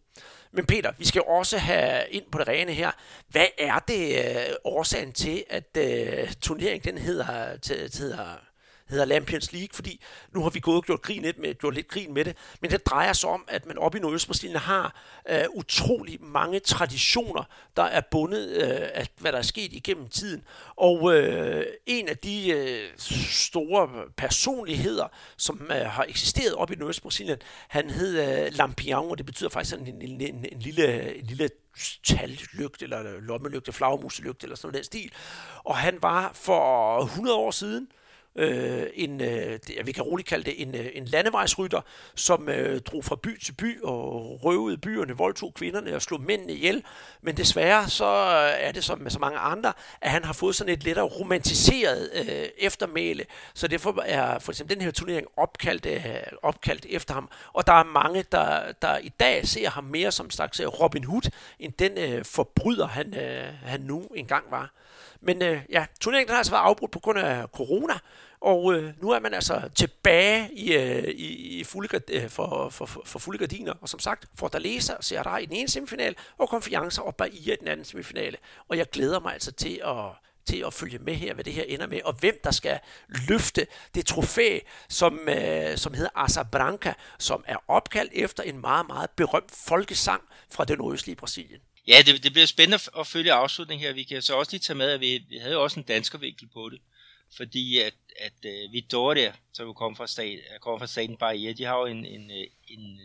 S2: Men Peter, vi skal også have ind på det rene her. Hvad er det øh, årsagen til, at øh, turneringen den hedder, til, hedder, hedder Lampions League, fordi nu har vi gået og gjort, grin lidt med, gjort lidt grin med det, men det drejer sig om, at man oppe i Nordøstbrasilien har øh, utrolig mange traditioner, der er bundet øh, af, hvad der er sket igennem tiden. Og øh, en af de øh, store personligheder, som øh, har eksisteret oppe i Nordøstbrasilien, han hed øh, Lampion, og det betyder faktisk en, en, en, en, en lille, en lille tallygt, eller lommelygte, flagermuselygt, eller sådan noget den stil. Og han var for 100 år siden, øh, en, øh, vi kan roligt kalde det en, øh, en landevejsrytter, som øh, drog fra by til by og røvede byerne, voldtog kvinderne og slog mændene ihjel. Men desværre så øh, er det som med så mange andre, at han har fået sådan et lidt romantiseret øh, eftermæle. Så derfor er for eksempel den her turnering opkaldt, øh, opkaldt efter ham. Og der er mange, der, der i dag ser ham mere som en slags øh, Robin Hood, end den øh, forbryder, han, øh, han nu engang var. Men øh, ja, turneringen den har altså været afbrudt på grund af corona, og øh, nu er man altså tilbage i, øh, i, i fulde, øh, for, for, for, for fulde gardiner. Og som sagt, Fortaleza og Serra i den ene semifinal, og Confianza og Bahia i den anden semifinale. Og jeg glæder mig altså til at til at følge med her, hvad det her ender med, og hvem der skal løfte det trofæ, som, øh, som hedder Asa Branca, som er opkaldt efter en meget, meget berømt folkesang fra det nordøstlige Brasilien.
S3: Ja, det, det bliver spændende at følge afslutningen her. Vi kan så også lige tage med, at vi, vi havde også en danskervinkel på det. Fordi at, at øh, uh, Vittoria, som kommer fra, stat, kom fra staten Bahia, de har jo en, en, øh, en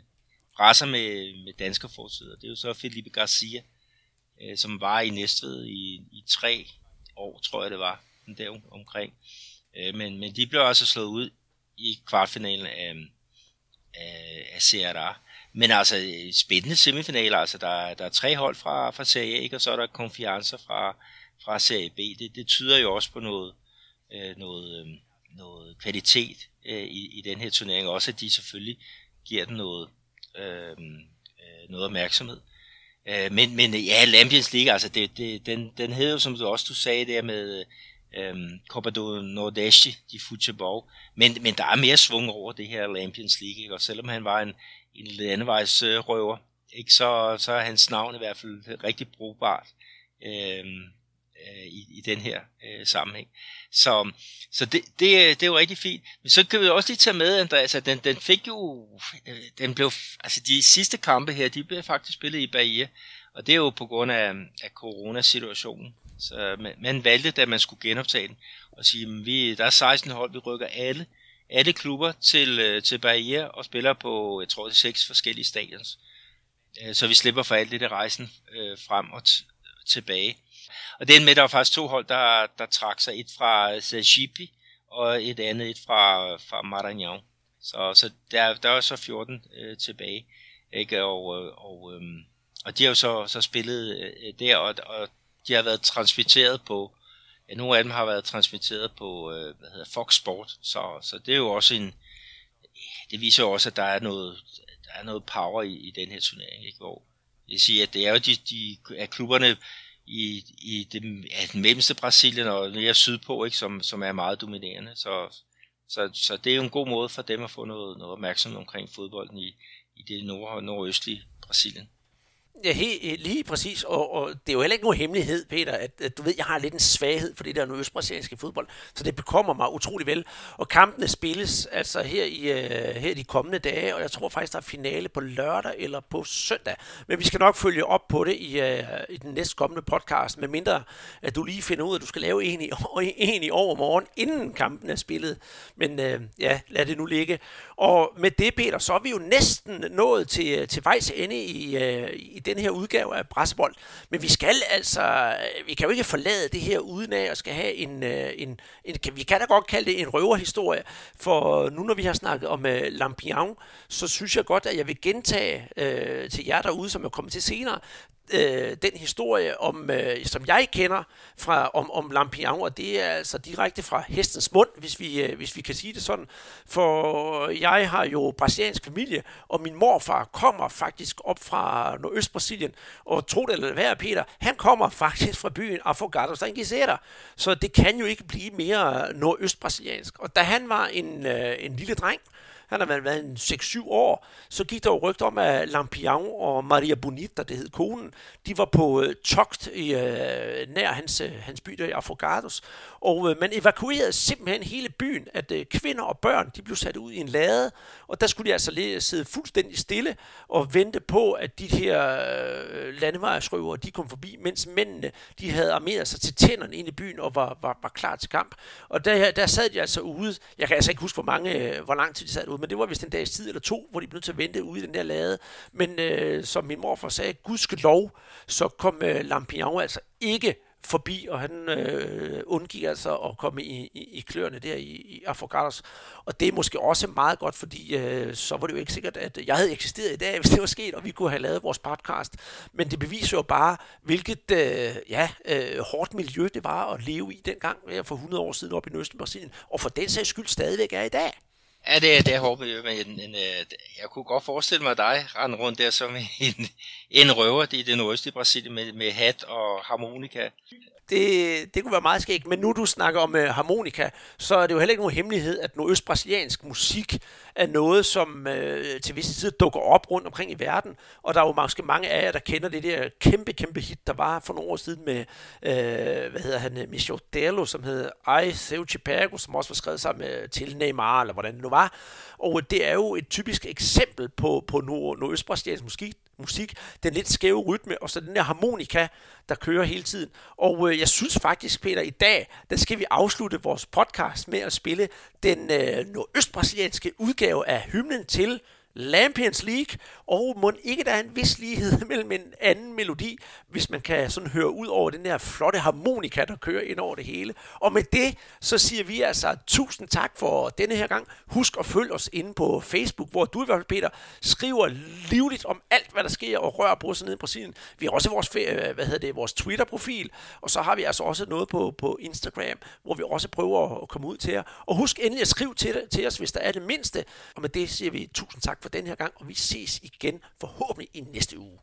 S3: racer med, med dansker forsider. Det er jo så Felipe Garcia, uh, som var i Næstved i, i tre år, tror jeg det var, den der omkring. Uh, men, men de blev altså slået ud i kvartfinalen af, af, af CRA. Men altså, spændende semifinaler, altså der, der er tre hold fra, fra Serie A, ikke? og så er der konfiancer fra, fra Serie B. Det, det tyder jo også på noget, øh, noget, øh, noget kvalitet øh, i, i den her turnering. Også at de selvfølgelig giver den noget, øh, øh noget opmærksomhed. Øh, men, men ja, Lampions League, altså det, det, den, den hedder jo, som du også du sagde der med øh, Copa do Nordeste de Futebol, men, men der er mere svung over det her Lampions League, ikke? og selvom han var en, en landevejsrøver, ikke, så, så er hans navn i hvert fald rigtig brugbart øh, øh, i, i den her øh, sammenhæng. Så, så det, det, det er jo rigtig fint. Men så kan vi også lige tage med, Andreas, at den, den fik jo, øh, den blev, altså de sidste kampe her, de blev faktisk spillet i Bahia, og det er jo på grund af, af coronasituationen. Så man, man valgte, da man skulle genoptage den, og sige, at vi, der er 16 hold, vi rykker alle alle klubber til, øh, til Bahia og spiller på, jeg tror det er seks forskellige stadions. Øh, så vi slipper for alt det der rejsen øh, frem og t- tilbage. Og det er med, der var faktisk to hold, der, der trak sig. Et fra øh, Sergipe og et andet et fra, fra Maranhão. Så, så der, der er så 14 øh, tilbage. Ikke? Og, og, øh, og de har jo så, så spillet øh, der, og, og de har været transmitteret på, Ja, nogle af dem har været transmitteret på øh, hvad hedder Fox Sport, så, så det er jo også en, det viser jo også, at der er noget, der er noget power i, i den her turnering, ikke? hvor jeg siger, at det er jo de, de er klubberne i, i det, ja, den mellemste Brasilien og nede sydpå, ikke? Som, som er meget dominerende, så, så, så det er jo en god måde for dem at få noget, noget opmærksomhed omkring fodbolden i, i det nord- nordøstlige Brasilien.
S2: Ja, he, lige præcis, og, og det er jo heller ikke nogen hemmelighed, Peter, at, at du ved, jeg har lidt en svaghed for det der østbrasilianske fodbold, så det bekommer mig utrolig vel. Og kampene spilles altså her i, uh, her i de kommende dage, og jeg tror faktisk, der er finale på lørdag eller på søndag. Men vi skal nok følge op på det i, uh, i den næste kommende podcast, medmindre at du lige finder ud af, at du skal lave en i, en i overmorgen, inden kampen er spillet. Men uh, ja, lad det nu ligge. Og med det, Peter, så er vi jo næsten nået til, til vejs ende i, uh, i den her udgave af Brasbold. Men vi skal altså, øh, vi kan jo ikke forlade det her uden af at skal have en, øh, en, en vi kan da godt kalde det en røverhistorie, for nu når vi har snakket om øh, uh, Lampion, så synes jeg godt, at jeg vil gentage uh, til jer derude, som er kommet til senere, øh, den historie, om, øh, som jeg kender fra, om, om Lampion, og det er altså direkte fra hestens mund, hvis vi, øh, hvis vi kan sige det sådan. For jeg har jo brasiliansk familie, og min morfar kommer faktisk op fra Brasilien. og tro det eller være, Peter, han kommer faktisk fra byen Afogados da Inquisera, så det kan jo ikke blive mere nordøst-brasiliansk. Og da han var en, øh, en lille dreng, han har været en 6-7 år, så gik der jo rygt om, at Lampion og Maria Bonita, det hed konen, de var på øh, togt i, øh, nær hans, øh, hans by der i Afrogados, og øh, man evakuerede simpelthen hele byen, at øh, kvinder og børn, de blev sat ud i en lade, og der skulle de altså lige sidde fuldstændig stille og vente på, at de her øh, landevejsrøvere, de kom forbi, mens mændene, de havde armeret sig til tænderne ind i byen og var, var, var klar til kamp. Og der, der sad de altså ude, jeg kan altså ikke huske, hvor, mange, øh, hvor lang tid de sad ude, men det var vist en dags tid eller to, hvor de blev nødt til at vente ude i den der lade. Men øh, som min morfar sagde, gudske lov, så kom øh, Lampignon altså ikke forbi, og han øh, undgik altså at komme i, i, i kløerne der i, i Afrogatos. Og det er måske også meget godt, fordi øh, så var det jo ikke sikkert, at jeg havde eksisteret i dag, hvis det var sket, og vi kunne have lavet vores podcast. Men det beviser jo bare, hvilket øh, ja, øh, hårdt miljø det var at leve i dengang for 100 år siden op i Nøsten, Brasilien, og for den sags skyld stadigvæk er i dag.
S3: Ja, det er, det er hårdt miljø, men en, en, øh, jeg kunne godt forestille mig dig rende rundt der som en, en røver. I det nordøstlige Brasilien med, med hat og harmonika
S2: det, det kunne være meget skægt. Men nu du snakker om øh, harmonika, så er det jo heller ikke nogen hemmelighed, at nordøstbrasiliansk musik er noget, som øh, til visse tider dukker op rundt omkring i verden. Og der er jo måske mange af jer, der kender det der kæmpe, kæmpe hit, der var for nogle år siden med, øh, hvad hedder han, øh, Michel Dello, som hed Ai Seu Chipago, som også var skrevet sammen med til Neymar, eller hvordan det nu var. Og det er jo et typisk eksempel på, på nord- nordøstbrasiliansk musik, musik, den lidt skæve rytme, og så den der harmonika, der kører hele tiden. Og øh, jeg synes faktisk, Peter, i dag, der skal vi afslutte vores podcast med at spille den øh, nordøstbrasilianske udgave af hymnen til Lampions League, og må ikke der er en vis lighed mellem en anden melodi, hvis man kan sådan høre ud over den der flotte harmonika, der kører ind over det hele. Og med det, så siger vi altså tusind tak for denne her gang. Husk at følge os inde på Facebook, hvor du i hvert fald, Peter, skriver livligt om alt, hvad der sker og rører på sig nede i Brasilien. Vi har også vores, hvad hedder det, vores Twitter-profil, og så har vi altså også noget på, på Instagram, hvor vi også prøver at komme ud til jer. Og husk endelig at skrive til, til os, hvis der er det mindste. Og med det siger vi tusind tak for den her gang, og vi ses igen forhåbentlig i næste uge.